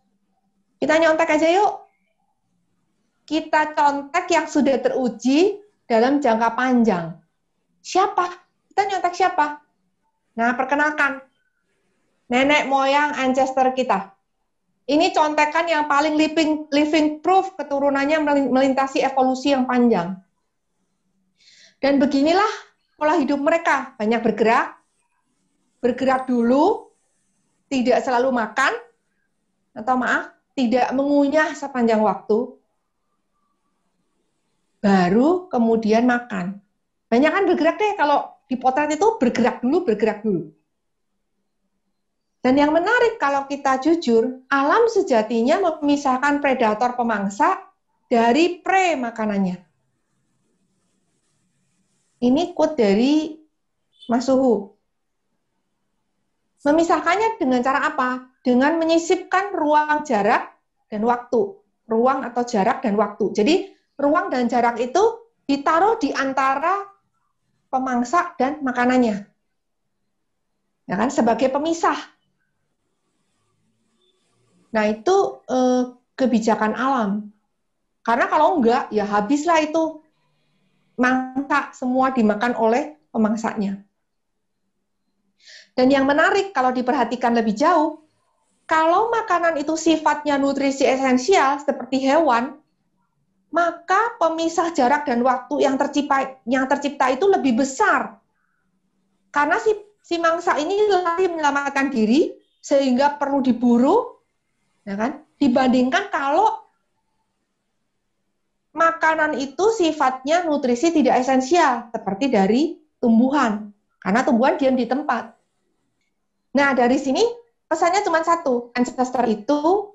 Kita nyontek aja yuk. Kita contek yang sudah teruji dalam jangka panjang. Siapa? Kita nyontek siapa? Nah, perkenalkan nenek moyang ancestor kita. Ini contekan yang paling living, living proof keturunannya melintasi evolusi yang panjang. Dan beginilah pola hidup mereka, banyak bergerak, bergerak dulu, tidak selalu makan, atau maaf, tidak mengunyah sepanjang waktu, baru kemudian makan. Banyak kan bergerak deh, kalau di potret itu bergerak dulu, bergerak dulu. Dan yang menarik kalau kita jujur, alam sejatinya memisahkan predator pemangsa dari pre makanannya. Ini quote dari Mas Suhu. Memisahkannya dengan cara apa? Dengan menyisipkan ruang jarak dan waktu. Ruang atau jarak dan waktu. Jadi ruang dan jarak itu ditaruh di antara pemangsa dan makanannya. Ya kan sebagai pemisah Nah, itu eh, kebijakan alam. Karena kalau enggak, ya habislah itu mangsa semua dimakan oleh pemangsanya. Dan yang menarik kalau diperhatikan lebih jauh, kalau makanan itu sifatnya nutrisi esensial seperti hewan, maka pemisah jarak dan waktu yang tercipta yang tercipta itu lebih besar. Karena si si mangsa ini lari menyelamatkan diri sehingga perlu diburu ya kan? Dibandingkan kalau makanan itu sifatnya nutrisi tidak esensial seperti dari tumbuhan, karena tumbuhan diam di tempat. Nah, dari sini pesannya cuma satu, ancestor itu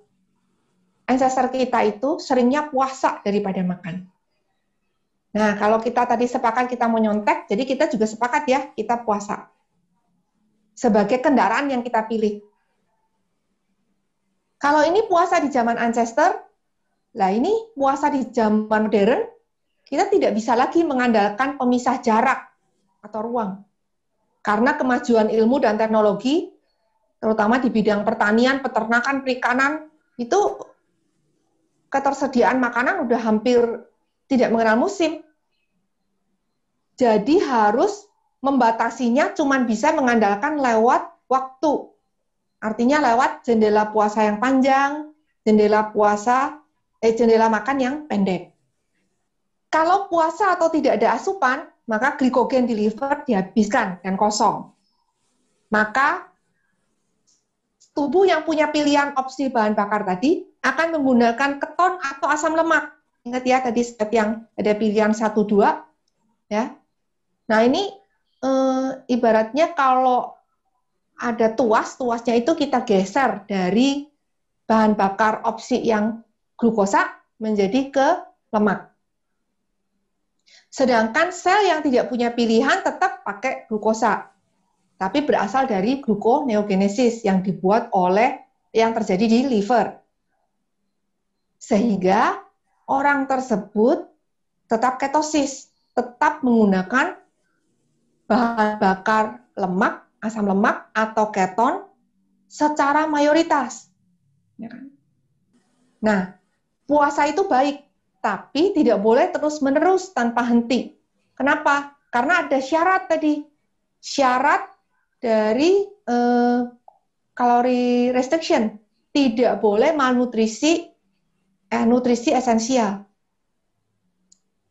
ancestor kita itu seringnya puasa daripada makan. Nah, kalau kita tadi sepakat kita mau nyontek, jadi kita juga sepakat ya, kita puasa. Sebagai kendaraan yang kita pilih. Kalau ini puasa di zaman ancestor, lah ini puasa di zaman modern, kita tidak bisa lagi mengandalkan pemisah jarak atau ruang. Karena kemajuan ilmu dan teknologi, terutama di bidang pertanian, peternakan, perikanan, itu ketersediaan makanan udah hampir tidak mengenal musim. Jadi harus membatasinya cuma bisa mengandalkan lewat waktu. Artinya lewat jendela puasa yang panjang, jendela puasa, eh jendela makan yang pendek. Kalau puasa atau tidak ada asupan, maka glikogen di liver dihabiskan dan kosong. Maka tubuh yang punya pilihan opsi bahan bakar tadi akan menggunakan keton atau asam lemak. Ingat ya tadi step yang ada pilihan 1 2 ya. Nah, ini e, ibaratnya kalau ada tuas, tuasnya itu kita geser dari bahan bakar opsi yang glukosa menjadi ke lemak. Sedangkan sel yang tidak punya pilihan tetap pakai glukosa, tapi berasal dari gluconeogenesis yang dibuat oleh yang terjadi di liver. Sehingga orang tersebut tetap ketosis, tetap menggunakan bahan bakar lemak asam lemak atau keton secara mayoritas. Ya kan? Nah, puasa itu baik, tapi tidak boleh terus-menerus tanpa henti. Kenapa? Karena ada syarat tadi. Syarat dari eh, kalori restriction. Tidak boleh malnutrisi eh, nutrisi esensial.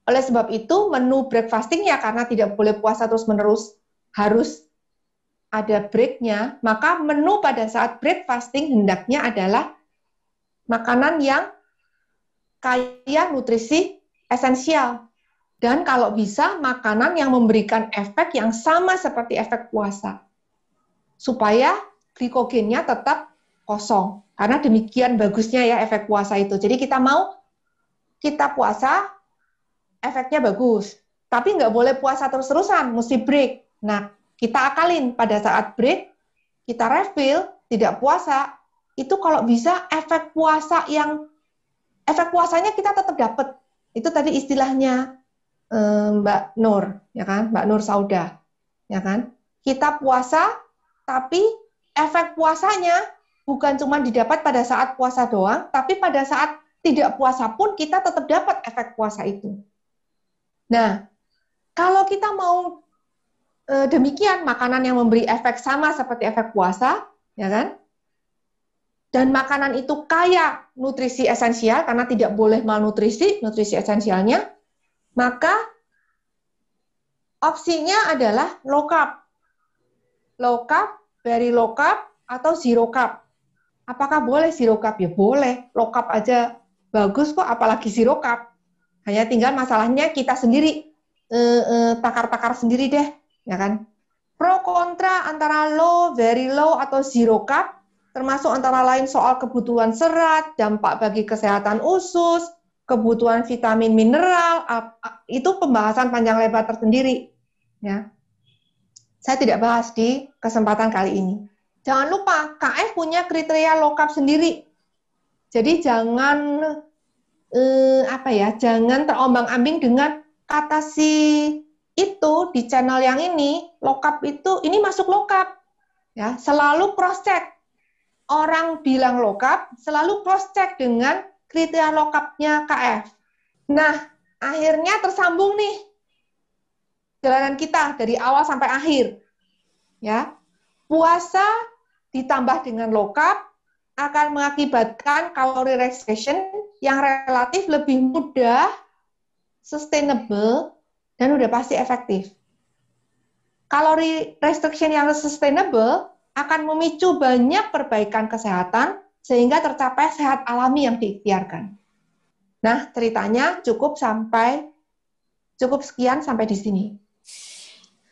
Oleh sebab itu, menu breakfasting ya karena tidak boleh puasa terus-menerus harus ada breaknya, maka menu pada saat break fasting hendaknya adalah makanan yang kaya nutrisi esensial. Dan kalau bisa, makanan yang memberikan efek yang sama seperti efek puasa. Supaya glikogennya tetap kosong. Karena demikian bagusnya ya efek puasa itu. Jadi kita mau kita puasa, efeknya bagus. Tapi nggak boleh puasa terus-terusan, mesti break. Nah, kita akalin pada saat break, kita refill, tidak puasa, itu kalau bisa efek puasa yang efek puasanya kita tetap dapat. Itu tadi istilahnya eh, Mbak Nur, ya kan? Mbak Nur Sauda, ya kan? Kita puasa, tapi efek puasanya bukan cuma didapat pada saat puasa doang, tapi pada saat tidak puasa pun kita tetap dapat efek puasa itu. Nah, kalau kita mau e, demikian makanan yang memberi efek sama seperti efek puasa, ya kan? Dan makanan itu kaya nutrisi esensial karena tidak boleh malnutrisi, nutrisi esensialnya, maka opsinya adalah low carb. Low carb, very low carb, atau zero carb. Apakah boleh zero carb? Ya boleh. Low carb aja bagus kok, apalagi zero carb. Hanya tinggal masalahnya kita sendiri, eh, eh, takar-takar sendiri deh, ya kan? Pro kontra antara low, very low, atau zero carb, termasuk antara lain soal kebutuhan serat, dampak bagi kesehatan usus, kebutuhan vitamin mineral, itu pembahasan panjang lebar tersendiri. Ya. Saya tidak bahas di kesempatan kali ini. Jangan lupa, KF punya kriteria low carb sendiri. Jadi jangan eh, apa ya, jangan terombang-ambing dengan kata si itu di channel yang ini lokap itu ini masuk lokap ya. Selalu cross check orang bilang lokap selalu cross check dengan kriteria lokapnya KF nah akhirnya tersambung nih jalanan kita dari awal sampai akhir ya. Puasa ditambah dengan lokap akan mengakibatkan kalori restriction yang relatif lebih mudah, sustainable, dan udah pasti efektif. Kalori restriction yang sustainable akan memicu banyak perbaikan kesehatan sehingga tercapai sehat alami yang diikhtiarkan. Nah, ceritanya cukup sampai cukup sekian sampai di sini.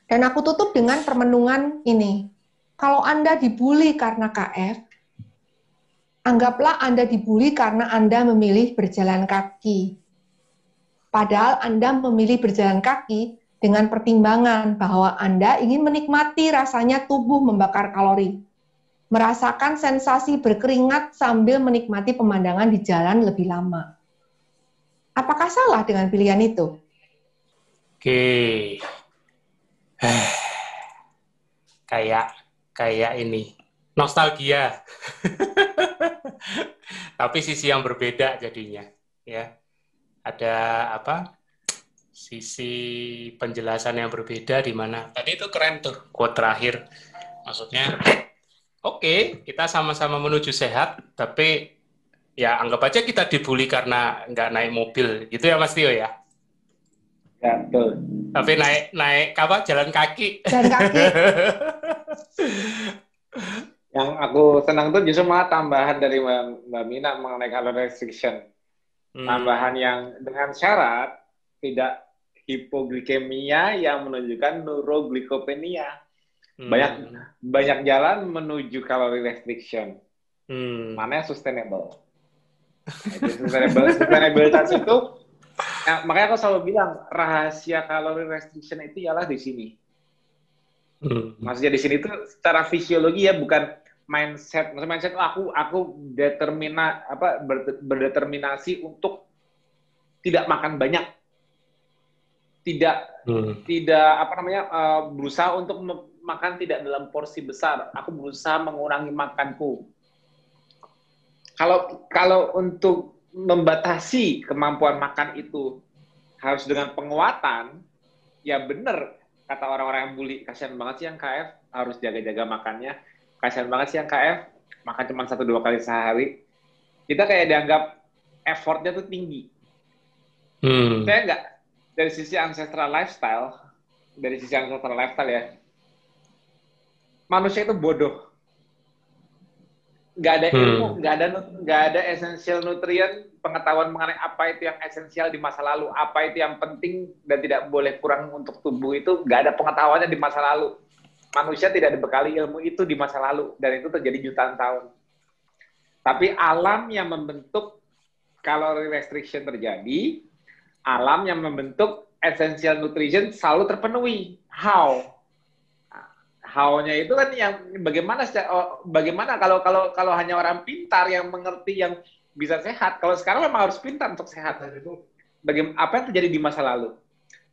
Dan aku tutup dengan permenungan ini. Kalau Anda dibully karena KF, Anggaplah Anda dibully karena Anda memilih berjalan kaki. Padahal Anda memilih berjalan kaki dengan pertimbangan bahwa Anda ingin menikmati rasanya tubuh membakar kalori. Merasakan sensasi berkeringat sambil menikmati pemandangan di jalan lebih lama. Apakah salah dengan pilihan itu? Oke. kayak kayak ini nostalgia. Tapi sisi yang berbeda jadinya, ya. Ada apa? Sisi penjelasan yang berbeda di mana tadi itu keren tuh quote terakhir. Maksudnya oke, okay, kita sama-sama menuju sehat, tapi ya anggap aja kita dibully karena nggak naik mobil, gitu ya Mas Tio ya? Ya, betul. Tapi naik naik apa? Jalan kaki. Jalan kaki. Yang aku senang tuh justru malah tambahan dari Mbak Mina mengenai calorie restriction. Hmm. Tambahan yang dengan syarat tidak hipoglikemia yang menunjukkan neuroglikopenia. Hmm. Banyak banyak jalan menuju calorie restriction. Hmm. Mana yang sustainable? Nah, itu sustainable sustainabilitas itu ya, makanya aku selalu bilang rahasia calorie restriction itu ialah di sini. Hmm. Maksudnya di sini tuh secara fisiologi ya bukan mindset maksudnya mindset aku aku determina apa berdeterminasi untuk tidak makan banyak. Tidak hmm. tidak apa namanya uh, berusaha untuk makan tidak dalam porsi besar. Aku berusaha mengurangi makanku. Kalau kalau untuk membatasi kemampuan makan itu harus dengan penguatan ya benar kata orang-orang yang bully. Kasihan banget sih yang KF harus jaga-jaga makannya kasihan banget sih yang KF makan cuma satu dua kali sehari. Kita kayak dianggap effortnya tuh tinggi. Hmm. saya enggak dari sisi ancestral lifestyle dari sisi ancestral lifestyle ya manusia itu bodoh. Nggak ada hmm. ilmu nggak ada nggak ada esensial nutrien pengetahuan mengenai apa itu yang esensial di masa lalu apa itu yang penting dan tidak boleh kurang untuk tubuh itu nggak ada pengetahuannya di masa lalu manusia tidak dibekali ilmu itu di masa lalu dan itu terjadi jutaan tahun. Tapi alam yang membentuk kalori restriction terjadi, alam yang membentuk essential nutrition selalu terpenuhi. How? how-nya itu kan yang bagaimana oh, bagaimana kalau kalau kalau hanya orang pintar yang mengerti yang bisa sehat. Kalau sekarang memang harus pintar untuk sehat. Bagaimana apa yang terjadi di masa lalu?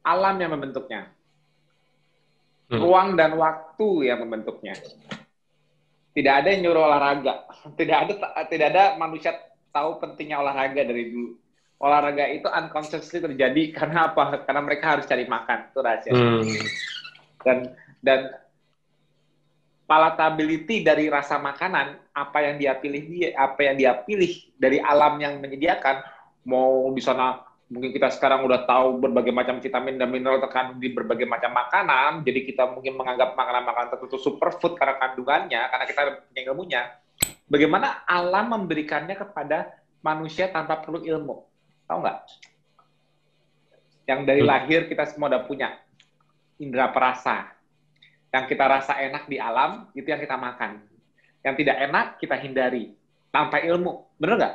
Alam yang membentuknya. Hmm. Ruang dan waktu yang membentuknya. Tidak ada yang nyuruh olahraga. Tidak ada tidak ada manusia tahu pentingnya olahraga dari dulu. Olahraga itu unconsciously terjadi karena apa? Karena mereka harus cari makan. Itu rahasia. Hmm. Dan dan palatability dari rasa makanan apa yang dia pilih dia apa yang dia pilih dari alam yang menyediakan mau di sana mungkin kita sekarang udah tahu berbagai macam vitamin dan mineral terkandung di berbagai macam makanan jadi kita mungkin menganggap makanan-makanan tertentu superfood karena kandungannya karena kita punya ilmunya bagaimana alam memberikannya kepada manusia tanpa perlu ilmu tahu nggak yang dari hmm. lahir kita semua udah punya indera perasa yang kita rasa enak di alam, itu yang kita makan. Yang tidak enak, kita hindari. Tanpa ilmu. Bener nggak?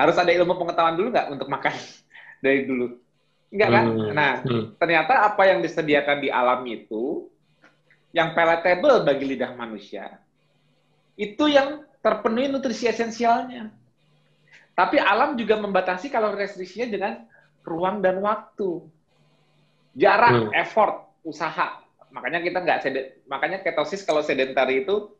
Harus ada ilmu pengetahuan dulu nggak untuk makan dari dulu? Enggak kan? Hmm. Nah, hmm. ternyata apa yang disediakan di alam itu, yang palatable bagi lidah manusia, itu yang terpenuhi nutrisi esensialnya. Tapi alam juga membatasi kalau restriksinya dengan ruang dan waktu. Jarak, hmm. effort, usaha makanya kita nggak makanya ketosis kalau sedentary itu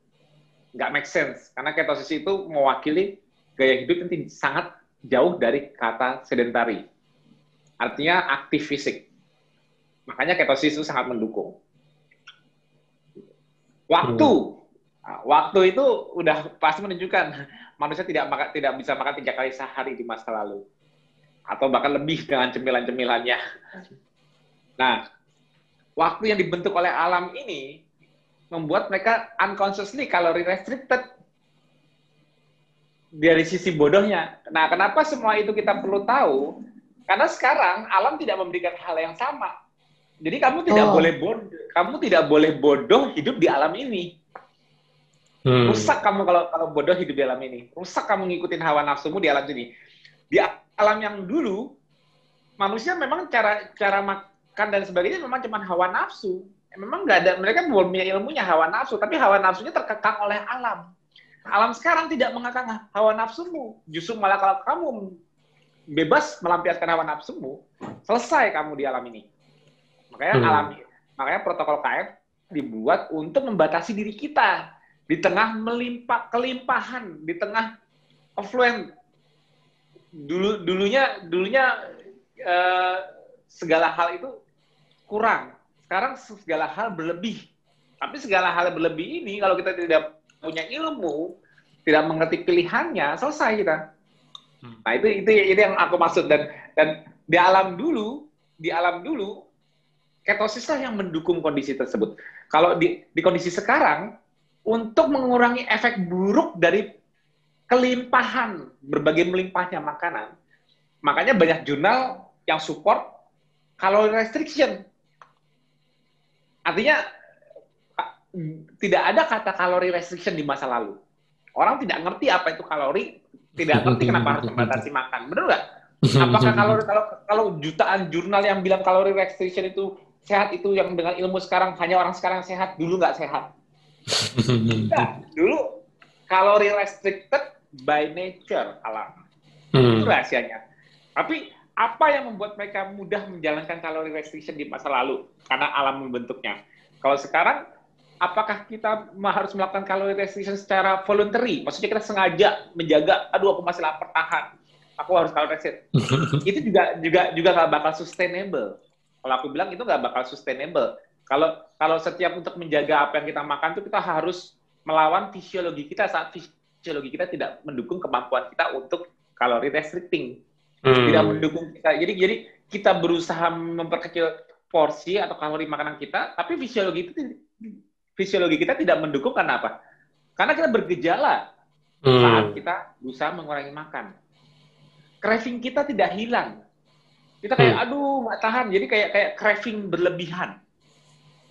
nggak make sense karena ketosis itu mewakili gaya hidup yang sangat jauh dari kata sedentary artinya aktif fisik makanya ketosis itu sangat mendukung waktu hmm. waktu itu udah pasti menunjukkan manusia tidak makan tidak bisa makan tiga kali sehari di masa lalu atau bahkan lebih dengan cemilan-cemilannya nah waktu yang dibentuk oleh alam ini membuat mereka unconsciously kalori restricted dari sisi bodohnya. Nah, kenapa semua itu kita perlu tahu? Karena sekarang alam tidak memberikan hal yang sama. Jadi kamu tidak oh. boleh bodoh, kamu tidak boleh bodoh hidup di alam ini. Hmm. Rusak kamu kalau kalau bodoh hidup di alam ini. Rusak kamu ngikutin hawa nafsumu di alam ini. Di alam yang dulu manusia memang cara cara kan dan sebagainya memang cuma hawa nafsu. Memang nggak ada mereka belum punya ilmunya hawa nafsu, tapi hawa nafsunya terkekang oleh alam. Alam sekarang tidak mengekang hawa nafsumu, justru malah kalau kamu bebas melampiaskan hawa nafsumu, selesai kamu di alam ini. Makanya hmm. alam, makanya protokol KF dibuat untuk membatasi diri kita di tengah melimpah kelimpahan, di tengah affluent. Dulu dulunya dulunya uh, segala hal itu kurang. Sekarang segala hal berlebih. Tapi segala hal berlebih ini kalau kita tidak punya ilmu, tidak mengerti pilihannya, selesai kita. Hmm. Nah itu itu itu yang aku maksud dan dan di alam dulu, di alam dulu ketosislah yang mendukung kondisi tersebut. Kalau di di kondisi sekarang untuk mengurangi efek buruk dari kelimpahan berbagai melimpahnya makanan, makanya banyak jurnal yang support kalori restriction. Artinya tidak ada kata kalori restriction di masa lalu. Orang tidak ngerti apa itu kalori, tidak ngerti kenapa harus membatasi makan. Benar nggak? Apakah kalori kalau kalau jutaan jurnal yang bilang kalori restriction itu sehat itu yang dengan ilmu sekarang hanya orang sekarang sehat, dulu nggak sehat. Nah, dulu kalori restricted by nature alam. Hmm. Itu rahasianya. Tapi apa yang membuat mereka mudah menjalankan kalori restriction di masa lalu karena alam membentuknya. Kalau sekarang apakah kita harus melakukan kalori restriction secara voluntary? Maksudnya kita sengaja menjaga, aduh aku masih lapar tahan, aku harus kalori restriction. itu juga juga juga nggak bakal sustainable. Kalau aku bilang itu nggak bakal sustainable. Kalau kalau setiap untuk menjaga apa yang kita makan itu kita harus melawan fisiologi kita saat fisiologi kita tidak mendukung kemampuan kita untuk kalori restricting hmm. tidak mendukung kita. Jadi jadi kita berusaha memperkecil porsi atau kalori makanan kita, tapi fisiologi itu fisiologi kita tidak mendukung karena apa? Karena kita bergejala hmm. saat kita berusaha mengurangi makan. Craving kita tidak hilang. Kita kayak hmm. aduh nggak tahan, jadi kayak kayak craving berlebihan.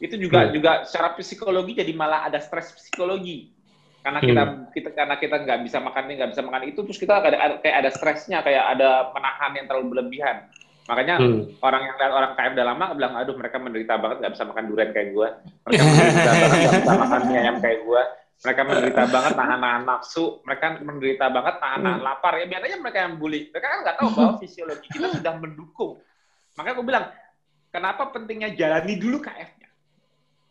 Itu juga hmm. juga secara psikologi jadi malah ada stres psikologi karena hmm. kita kita karena kita nggak bisa makan ini nggak bisa makan itu terus kita ada, ada kayak ada stresnya kayak ada menahan yang terlalu berlebihan Makanya hmm. orang yang lihat orang KF udah lama bilang, aduh mereka menderita banget nggak bisa makan durian kayak gue. Mereka menderita banget nggak bisa makan mie ayam kayak gue. Mereka menderita banget nahan-nahan nafsu. Mereka menderita banget nahan-nahan hmm. lapar. Ya biar aja mereka yang bully. Mereka kan nggak tahu bahwa fisiologi kita sudah mendukung. Makanya aku bilang, kenapa pentingnya jalani dulu KF-nya.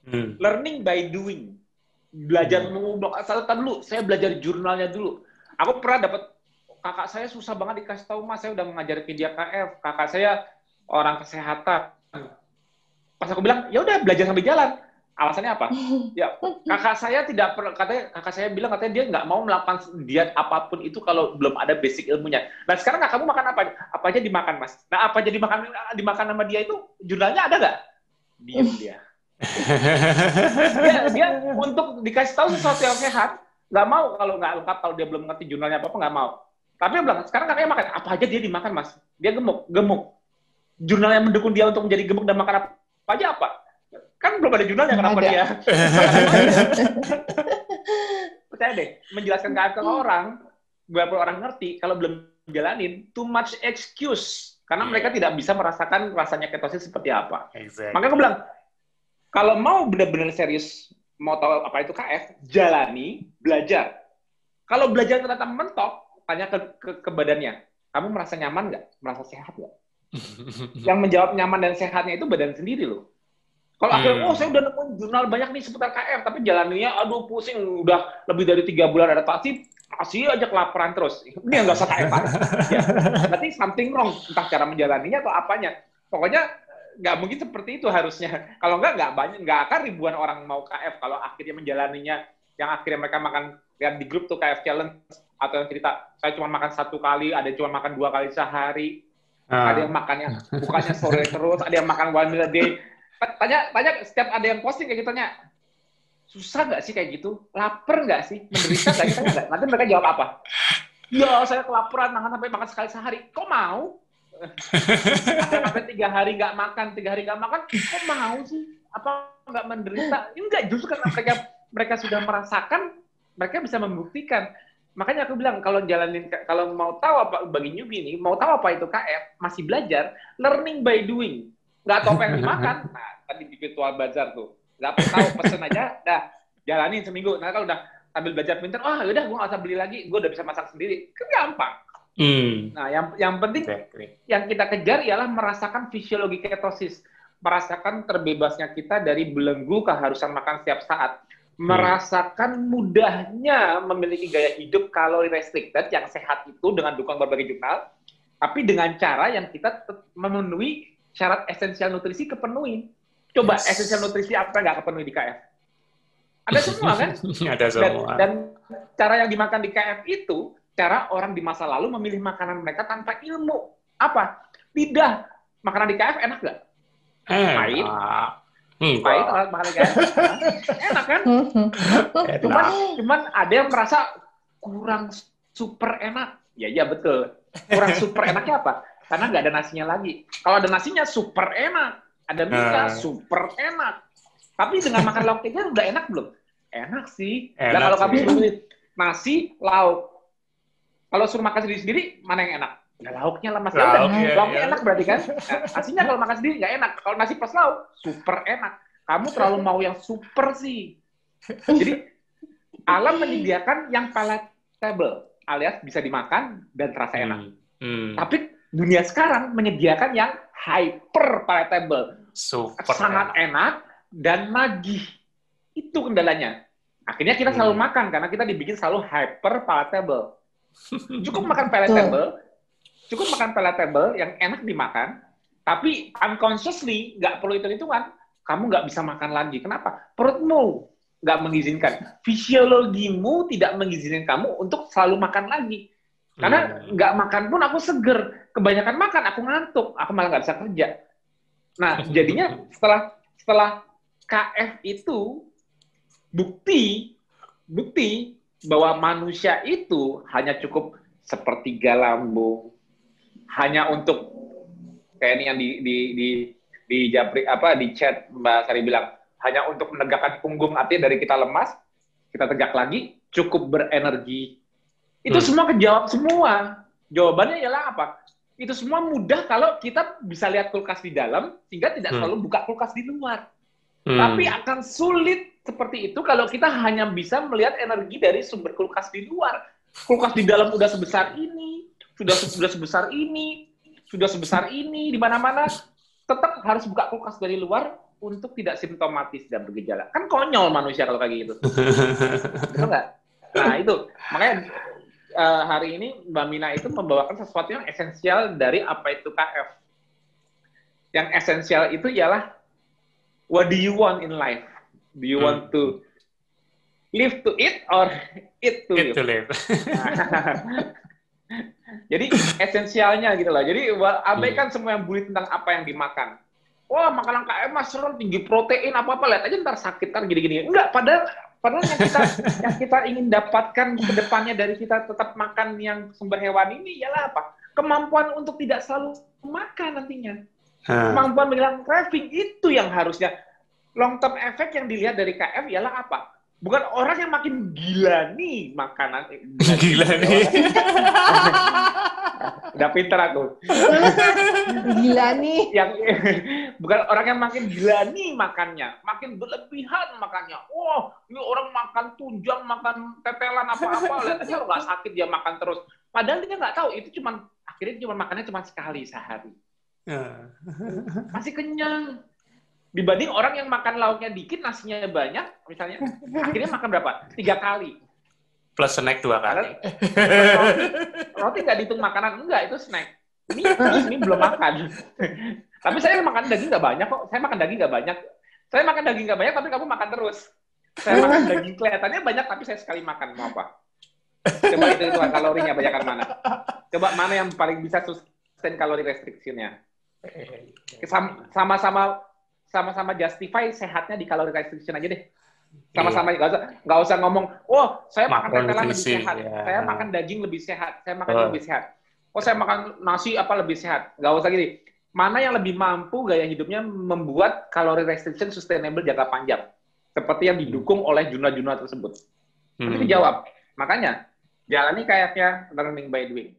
Hmm. Learning by doing. Belajar hmm. mengubah. Satu dulu, saya belajar jurnalnya dulu. Aku pernah dapat kakak saya susah banget dikasih tahu mas. Saya udah mengajar dia KF kakak saya orang kesehatan. Pas aku bilang ya udah belajar sambil jalan. Alasannya apa? Ya kakak saya tidak pernah katanya kakak saya bilang katanya dia nggak mau melakukan diet apa pun itu kalau belum ada basic ilmunya. Nah sekarang kamu makan apa? Apa aja dimakan mas? Nah apa aja dimakan dimakan sama dia itu jurnalnya ada nggak? Diam dia. Dia, dia untuk dikasih tahu sesuatu yang sehat nggak mau. Kalau nggak lengkap kalau dia belum ngerti jurnalnya apa apa nggak mau tapi dia bilang, sekarang kakaknya makan. Apa aja dia dimakan, Mas. Dia gemuk. Gemuk. Jurnal yang mendukung dia untuk menjadi gemuk dan makan apa, apa aja apa? Kan belum ada jurnalnya kenapa ada. dia. Percaya deh, menjelaskan ke, ke orang, beberapa orang ngerti, kalau belum jalanin, too much excuse. Karena yeah. mereka tidak bisa merasakan rasanya ketosis seperti apa. Exactly. Makanya aku bilang, kalau mau benar-benar serius mau tahu apa itu KF, jalani, belajar. Kalau belajar ternyata mentok, tanya ke, ke, ke badannya, kamu merasa nyaman nggak? Merasa sehat nggak? yang menjawab nyaman dan sehatnya itu badan sendiri loh. Kalau akhirnya, oh saya udah nemuin jurnal banyak nih seputar KF, tapi jalannya, aduh pusing, udah lebih dari tiga bulan adaptasi, masih aja kelaparan terus. Ini yang nggak usah KF ya. Berarti something wrong, entah cara menjalaninya atau apanya. Pokoknya nggak mungkin seperti itu harusnya. Kalau nggak, nggak banyak, nggak akan ribuan orang mau KF kalau akhirnya menjalaninya, yang akhirnya mereka makan, lihat di grup tuh KF Challenge, atau yang cerita saya cuma makan satu kali, ada yang cuma makan dua kali sehari, uh. ada yang makannya bukannya sore terus, ada yang makan one meal a day. Tanya, tanya setiap ada yang posting kayak gitu tanya, susah nggak sih kayak gitu? Laper nggak sih? Menderita nggak sih? Nanti mereka jawab apa? Ya, saya kelaparan, makan sampai makan sekali sehari. Kok mau? sampai tiga hari nggak makan, tiga hari nggak makan, kok mau sih? Apa nggak menderita? Enggak, justru karena mereka mereka sudah merasakan, mereka bisa membuktikan makanya aku bilang kalau jalanin kalau mau tahu apa bagi newbie nih mau tahu apa itu KF masih belajar learning by doing. Nggak tahu apa yang dimakan. Nah tadi di virtual bazar tuh. Nggak tahu pesen aja dah jalanin seminggu. Nah kalau udah sambil belajar pinter oh udah gue nggak usah beli lagi gue udah bisa masak sendiri. Kan gampang. Hmm. nah yang yang penting exactly. yang kita kejar ialah merasakan fisiologi ketosis. Merasakan terbebasnya kita dari belenggu keharusan makan setiap saat merasakan mudahnya memiliki gaya hidup kalori restricted yang sehat itu dengan dukungan berbagai jurnal, tapi dengan cara yang kita memenuhi syarat esensial nutrisi kepenuhi. Coba yes. esensial nutrisi apa nggak kepenuhi di KF? Ada semua kan? Ada semua. Dan, dan cara yang dimakan di KF itu cara orang di masa lalu memilih makanan mereka tanpa ilmu. Apa? Tidak. Makanan di KF enak nggak? Eh, Pahit. Hmm, pahit makan ikan. Enak kan? cuman, cuman ada yang merasa kurang super enak. Ya iya betul. Kurang super enaknya apa? Karena nggak ada nasinya lagi. Kalau ada nasinya super enak. Ada minyak uh. super enak. Tapi dengan makan lauk tiga udah enak belum? Enak sih. Enak nah, kalau kamu suruh nasi, lauk. Kalau suruh makan sendiri-sendiri, mana yang enak? Ya lauknya lah mas ya udah. Iya, lauknya iya. enak berarti kan. Nah, nasinya kalau makan sendiri nggak enak. Kalau nasi plus lauk super enak. Kamu terlalu mau yang super sih. Jadi alam menyediakan yang palatable alias bisa dimakan dan terasa hmm, enak. Hmm. Hmm. Tapi dunia sekarang menyediakan yang hyper palatable. Super sangat enak. enak dan nagih. Itu kendalanya. Akhirnya kita selalu hmm. makan karena kita dibikin selalu hyper palatable. Cukup makan palatable, cukup makan palatable yang enak dimakan, tapi unconsciously nggak perlu hitung-hitungan, kamu nggak bisa makan lagi. Kenapa? Perutmu nggak mengizinkan. Fisiologimu tidak mengizinkan kamu untuk selalu makan lagi. Karena hmm. nggak makan pun aku seger. Kebanyakan makan aku ngantuk, aku malah nggak bisa kerja. Nah, jadinya setelah setelah KF itu bukti bukti bahwa manusia itu hanya cukup sepertiga lambung, hanya untuk kayak ini yang di di di di japri apa di chat Mbak Sari bilang hanya untuk menegakkan punggung artinya dari kita lemas kita tegak lagi cukup berenergi itu hmm. semua kejawab semua jawabannya ialah apa itu semua mudah kalau kita bisa lihat kulkas di dalam sehingga tidak Hmm. selalu buka kulkas di luar. Hmm. Tapi akan sulit seperti itu kalau kita hanya bisa melihat energi dari sumber kulkas di luar. Kulkas di dalam udah sebesar ini, sudah sudah sebesar ini, sudah sebesar ini di mana-mana, tetap harus buka kulkas dari luar untuk tidak simptomatis dan bergejala. Kan konyol manusia kalau kayak gitu. Betul nggak? Nah itu makanya eh, hari ini Mbak Mina itu membawakan sesuatu yang esensial dari apa itu KF. Yang esensial itu ialah what do you want in life? Do you Hmm. want to live to eat or eat to live? Itu live. Jadi esensialnya gitu loh. Jadi abaikan semua yang bully tentang apa yang dimakan. Wah makanan KF mas serem tinggi protein apa apa lihat aja ntar sakit kan gini-gini. Enggak, padahal padahal yang kita yang kita ingin dapatkan ke depannya dari kita tetap makan yang sumber hewan ini ialah apa? Kemampuan untuk tidak selalu makan nantinya. Hmm. Kemampuan menghilangkan craving itu yang harusnya long term effect yang dilihat dari KF ialah apa? Bukan orang yang makin gila nih makanan. eh, Gila nih. Udah pinter aku. Gila nih. yang bukan orang yang makin gila nih makannya, makin berlebihan makannya. Wah, ini orang makan tunjang, makan tetelan apa-apa, lihat aja nggak sakit dia makan terus. Padahal dia nggak tahu itu cuman akhirnya cuma makannya cuma sekali sehari. Hmm. Masih kenyang. Dibanding orang yang makan lauknya dikit, nasinya banyak, misalnya, akhirnya makan berapa? Tiga kali. Plus snack dua kali. roti, roti nggak dihitung makanan, enggak, itu snack. Ini, ini belum makan. tapi saya makan daging nggak banyak kok. Saya makan daging nggak banyak. Saya makan daging nggak banyak, tapi kamu makan terus. Saya makan daging kelihatannya banyak, tapi saya sekali makan. Mau apa? Coba itu itu kalorinya banyakan mana? Coba mana yang paling bisa sustain kalori restriction-nya? Sam- Sama-sama sama-sama justify sehatnya di kalori restriction aja deh. Sama-sama nggak usah nggak usah ngomong, oh saya makan tetelan lebih sehat, ya. saya makan daging lebih sehat, saya makan Oh. lebih sehat. Oh saya makan nasi apa lebih sehat? Nggak usah gini. Mana yang lebih mampu gaya hidupnya membuat kalori restriction sustainable jangka panjang, seperti yang didukung oleh jurnal-jurnal tersebut. Hmm. dijawab. Makanya jalani kayaknya learning by doing.